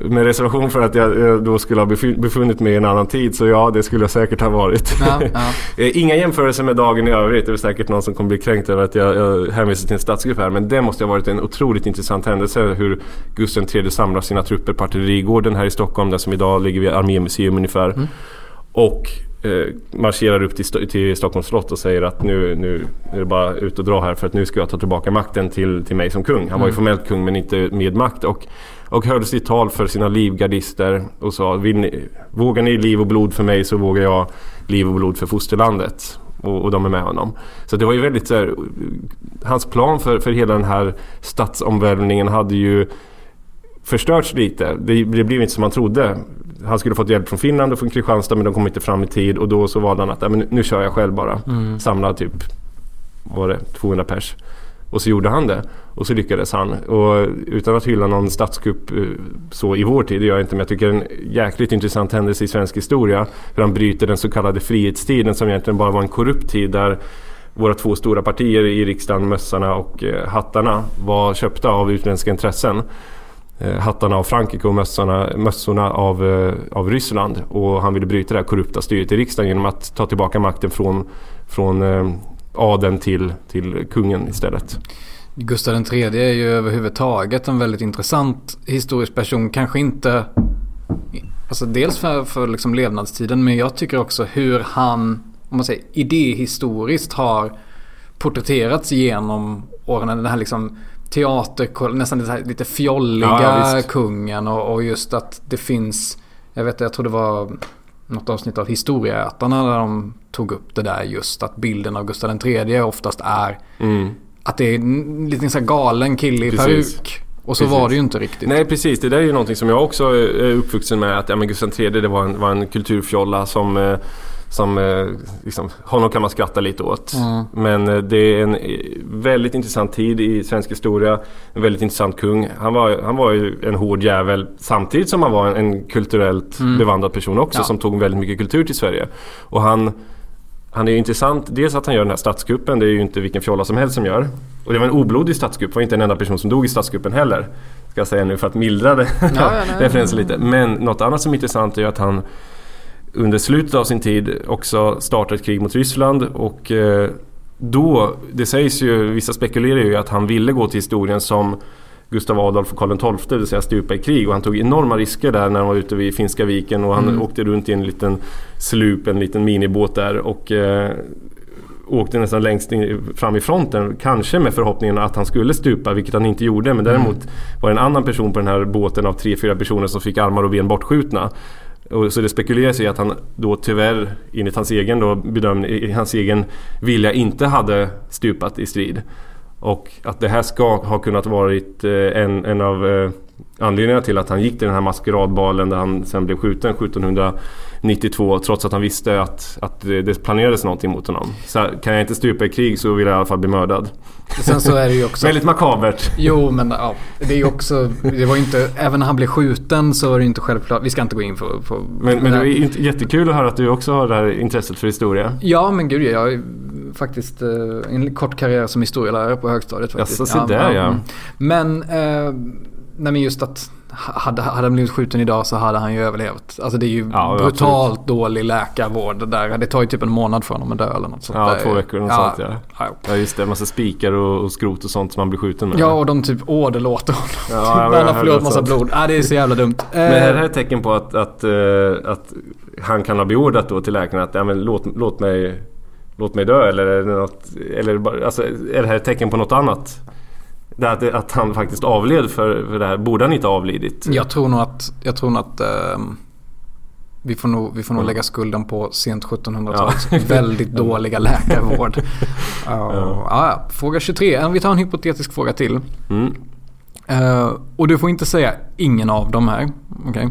Med reservation för att jag då skulle ha befunnit mig i en annan tid så ja, det skulle jag säkert ha varit. Ja, ja. Eh, Inga jämförelser med dagen i övrigt. Det är säkert någon som kommer bli kränkt över att jag, jag hänvisar till en statsgrupp här. Men det måste ha varit en otroligt intressant händelse. Hur Gustav III samlar sina trupper på Artillerigården här i Stockholm. Där som idag ligger vid Armémuseum ungefär. Och eh, marscherar upp till, till Stockholms slott och säger att nu, nu är det bara ut och dra här för att nu ska jag ta tillbaka makten till, till mig som kung. Han var ju formellt kung men inte med makt. Och, och höll sitt tal för sina livgardister och sa Vill ni, Vågar ni liv och blod för mig så vågar jag liv och blod för fosterlandet. Och, och de är med honom. Så det var ju väldigt så här, Hans plan för, för hela den här statsomvälvningen hade ju förstörts lite. Det, det blev inte som man trodde. Han skulle fått hjälp från Finland och från Kristianstad men de kom inte fram i tid och då så valde han att "Ja, men nu, kör jag själv bara. Samla typ, var det, 200 pers. Och så gjorde han det. Och så lyckades han. Och utan att hylla någon statskupp eh, så i vår tid, det gör jag inte, men jag tycker det är en jäkligt intressant händelse i svensk historia. Hur han bryter den så kallade frihetstiden som egentligen bara var en korrupt tid där våra två stora partier i riksdagen, mössarna och eh, hattarna, var köpta av utländska intressen. Eh, hattarna av Frankrike och mössorna, mössorna av, eh, av Ryssland. Och han ville bryta det här korrupta styret i riksdagen genom att ta tillbaka makten från, från eh, adeln till, till kungen istället. Gustav III är ju överhuvudtaget en väldigt intressant historisk person. Kanske inte Alltså dels för, för liksom levnadstiden men jag tycker också hur han om man säger idéhistoriskt har porträtterats genom åren. Den här liksom teater, nästan lite, lite fjolliga ja, kungen och, och, just att det finns, jag vet jag tror det var något avsnitt av Historieätarna där de tog upp det där just att bilden av Gustav III oftast är mm. att det är en liten så galen kille i peruk. Och så precis. var det ju inte riktigt. Nej precis, det där är ju någonting som jag också är uppvuxen med. Att ja, men Gustav III det var en, var en kulturfjolla som eh, som eh, liksom, honom kan man skratta lite åt. Mm. Men eh, det är en eh, väldigt intressant tid i svensk historia. En väldigt intressant kung. Han var, han var ju en hård jävel samtidigt som han var en, en kulturellt mm. bevandrad person också ja. som tog väldigt mycket kultur till Sverige. Och han han är ju intressant, dels att han gör den här statskuppen, det är ju inte vilken fjolla som helst som gör. Och det var en oblodig statskupp, det var inte en enda person som dog i statskuppen heller. Ska jag säga nu för att mildra ja, referensen lite. Men något annat som är intressant är ju att han under slutet av sin tid också startar ett krig mot Ryssland och eh, då, det sägs ju, vissa spekulerar ju att han ville gå till historien som Gustav Adolf och Karl XII, det vill säga stupa i krig. Och han tog enorma risker där när han var ute vid Finska viken och han mm. åkte runt i en liten slup, en liten minibåt där och eh, åkte nästan längst in, fram i fronten. Kanske med förhoppningen att han skulle stupa, vilket han inte gjorde. Men däremot mm. var det en annan person på den här båten av tre, fyra personer som fick armar och ben bortskjutna. Och så det spekuleras i att han då tyvärr enligt hans egen då bedömning, hans egen vilja inte hade stupat i strid. Och att det här ska ha kunnat varit eh, en, en av eh, anledningarna till att han gick till den här maskeradbalen där han sen blev skjuten 1700 1792 trots att han visste att, att det planerades någonting mot honom. Så kan jag inte stupa i krig så vill jag i alla fall bli mördad. Sen så är det ju också... Väldigt makabert. Jo men ja, det är ju också... Det var inte... Även när han blev skjuten så var det inte självklart. Vi ska inte gå in på... på men, men det är jättekul att höra att du också har det här intresset för historia. Ja men gud jag har faktiskt eh, en kort karriär som historielärare på högstadiet. Faktiskt. Jaså, se där ja. Men... Eh, nej men just att hade, hade han blivit skjuten idag så hade han ju överlevt. Alltså det är ju ja, brutalt absolut. dålig läkarvård där. Det tar ju typ en månad för honom att dö eller något sånt. Ja, där. två veckor eller ja, sånt ja. ja. just det, en massa spikar och, och, skrot och sånt som man blir skjuten med. Ja, och de typ åderlåter honom. Ja, han har förlorat massa blod. Ja, det är så jävla dumt. Men det här är ett tecken på att, att, uh, att han kan ha beordrat då till läkaren att ja, men låt, låt mig Låt mig dö eller är det något, eller alltså, är det här ett tecken på något annat? Det att, att han faktiskt avled för, för det här. Borde han inte ha avlidit? Jag tror nog att, jag tror nog att eh, vi får nog, vi får nog mm. lägga skulden på sent 1700-tals ja. väldigt dåliga läkarvård. uh, ja. Ja, fråga 23. Vi tar en hypotetisk fråga till. Mm. Uh, och du får inte säga ingen av dem här. Okay.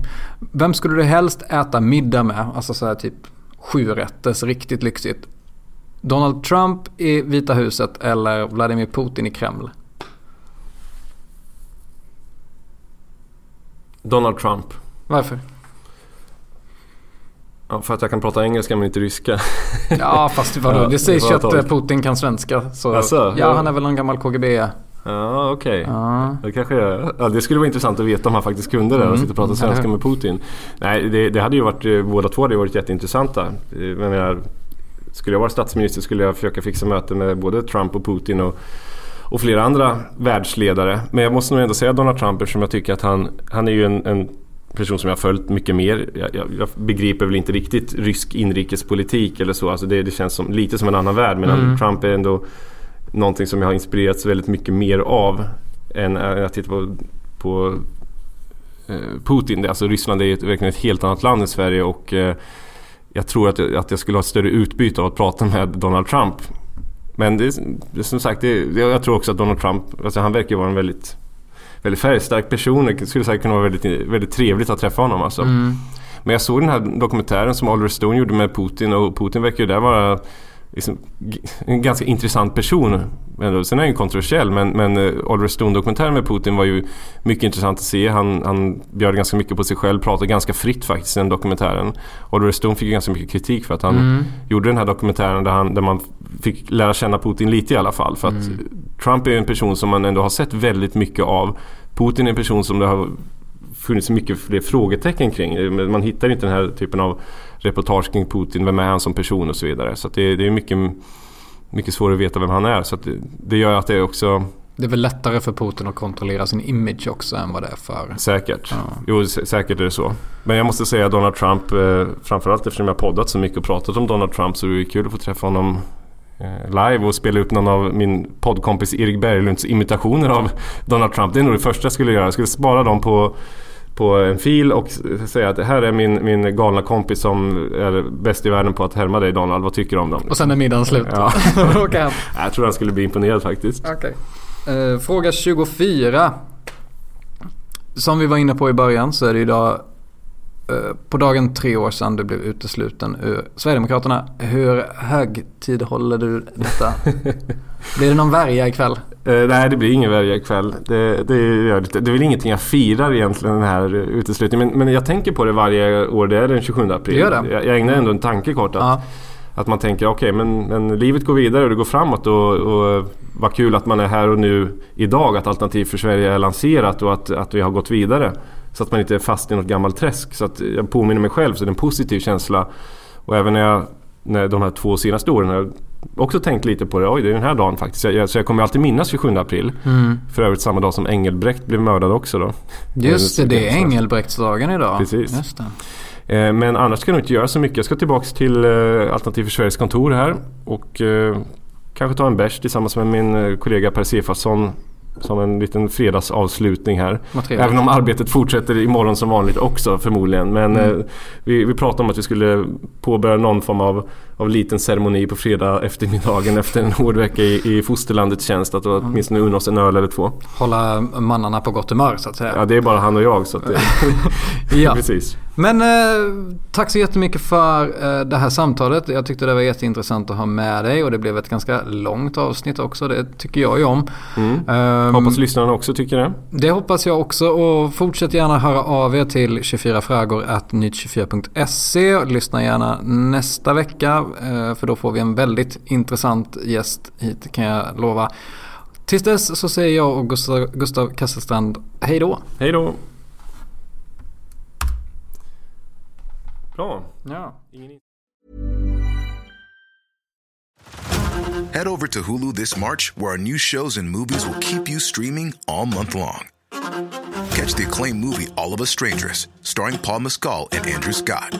Vem skulle du helst äta middag med? Alltså så här typ sju rätters, riktigt lyxigt. Donald Trump i Vita huset eller Vladimir Putin i Kreml? Donald Trump. Varför? Ja, för att jag kan prata engelska men inte ryska. ja, fast vadå? Ja, det sägs ju att eh, Putin kan svenska. Så, alltså, ja, han är väl någon gammal KGB. Ja, okej. Okay. Ja. Det kanske Ja, det skulle vara intressant att veta om han faktiskt kunde det mm. och sitta och prata svenska med Putin. Nej, det, det hade ju varit, eh, båda två hade varit jätteintressanta. Eh, jag menar, skulle jag vara statsminister skulle jag försöka fixa möten med både Trump och Putin och och flera andra världsledare. Men jag måste nog ändå säga Donald Trump eftersom jag tycker att han, han är ju en, en person som jag har följt mycket mer. Jag, jag, jag, begriper väl inte riktigt rysk inrikespolitik eller så. Alltså det, det känns som, lite som en annan värld. Men mm. Trump är ändå någonting som jag har inspirerats väldigt mycket mer av än att titta på, på eh, Putin. Alltså Ryssland är ju verkligen ett helt annat land än Sverige och eh, jag tror att jag, att jag skulle ha ett större utbyte av att prata med Donald Trump men det, det, som sagt, det, jag tror också att Donald Trump, alltså han verkar vara en väldigt, väldigt färgstark person. Det skulle säkert kunna vara väldigt, väldigt trevligt att träffa honom alltså. Mm. Men jag såg den här dokumentären som Oliver Stone gjorde med Putin och Putin verkar ju där vara liksom, en ganska intressant person. Sen är han ju kontroversiell men, men eh, Oliver Stone-dokumentären med Putin var ju mycket intressant att se. Han, han bjöd ganska mycket på sig själv, pratade ganska fritt faktiskt i den dokumentären. Oliver Stone fick ju ganska mycket kritik för att han mm. gjorde den här dokumentären där, han, där man fick lära känna Putin lite i alla fall. För att mm. Trump är en person som man ändå har sett väldigt mycket av. Putin är en person som det har funnits mycket fler frågetecken kring. Man hittar inte den här typen av reportage kring Putin. Vem är han som person och så vidare. Så det, det, är mycket, mycket svårare att veta vem han är. Så det, det gör att det också det är väl lättare för Putin att kontrollera sin image också än vad det är för... Säkert. Ja. Jo, säkert är det så. Men jag måste säga Donald Trump, eh, framförallt eftersom jag poddat så mycket och pratat om Donald Trump så är det kul att få träffa honom eh, live och spela upp någon av min poddkompis Erik Berglunds imitationer av Donald Trump. Det är nog det första jag skulle göra. Jag skulle spara dem på på en fil och säga att det här är min, min galna kompis som är bäst i världen på att härma dig Donald. Vad tycker du om dem? Och sen är middagen slut? Ja. jag tror han skulle bli imponerad faktiskt. Okay. Uh, fråga 24. Som vi var inne på i början så är det idag uh, på dagen tre år sedan du blev utesluten ur Sverigedemokraterna. Hur högtid håller du detta? Blir det någon värja ikväll? Uh, nej, det blir ingen värja ikväll. Det, det, det, det är väl ingenting jag firar egentligen den här uteslutningen. Men, men jag tänker på det varje år. Det är den 27 april. Gör det? Jag, jag ägnar ändå en tanke kort. Att, att man tänker okej, okay, men, men livet går vidare och det går framåt. Och, och vad kul att man är här och nu idag. Att Alternativ för Sverige är lanserat och att, att vi har gått vidare. Så att man inte är fast i något gammalt träsk. Så att jag påminner mig själv, så det är en positiv känsla. Och även när jag, när de här två senaste åren har jag också tänkt lite på det. Oj, det är den här dagen faktiskt. Jag, så jag kommer alltid minnas 27 april. Mm. För övrigt samma dag som Engelbrekt blev mördad också då. Just det, det är Engelbrektsdagen idag. Precis. Eh, men annars ska jag nog inte göra så mycket. Jag ska tillbaka till eh, Alternativ för Sveriges kontor här. Och eh, kanske ta en bärs tillsammans med min kollega Per Sefasson som en liten fredagsavslutning här. Även om arbetet fortsätter imorgon som vanligt också förmodligen. Men mm. eh, vi, vi pratade om att vi skulle påbörja någon form av, av liten ceremoni på fredag eftermiddagen efter en hård vecka i, i fosterlandets tjänst. Att mm. åtminstone unna oss en öl eller två. Hålla mannarna på gott humör så att säga. Ja det är bara han och jag. Så det, ja. precis. Men eh, tack så jättemycket för eh, det här samtalet. Jag tyckte det var jätteintressant att ha med dig och det blev ett ganska långt avsnitt också. Det tycker jag ju om. Mm. Um, hoppas lyssnarna också tycker det. Det hoppas jag också och fortsätt gärna höra av er till 24frågor.nytt24.se. Lyssna gärna nästa vecka för då får vi en väldigt intressant gäst hit kan jag lova. Tills dess så säger jag och Gustav, Gustav Kasselstrand hej då. Hej då. Bra. Ja. Head over to Hulu this March, where our new shows and movies will keep you streaming all month long. Catch the acclaimed movie All of Us Strangers, starring Paul Mescal and Andrew Scott.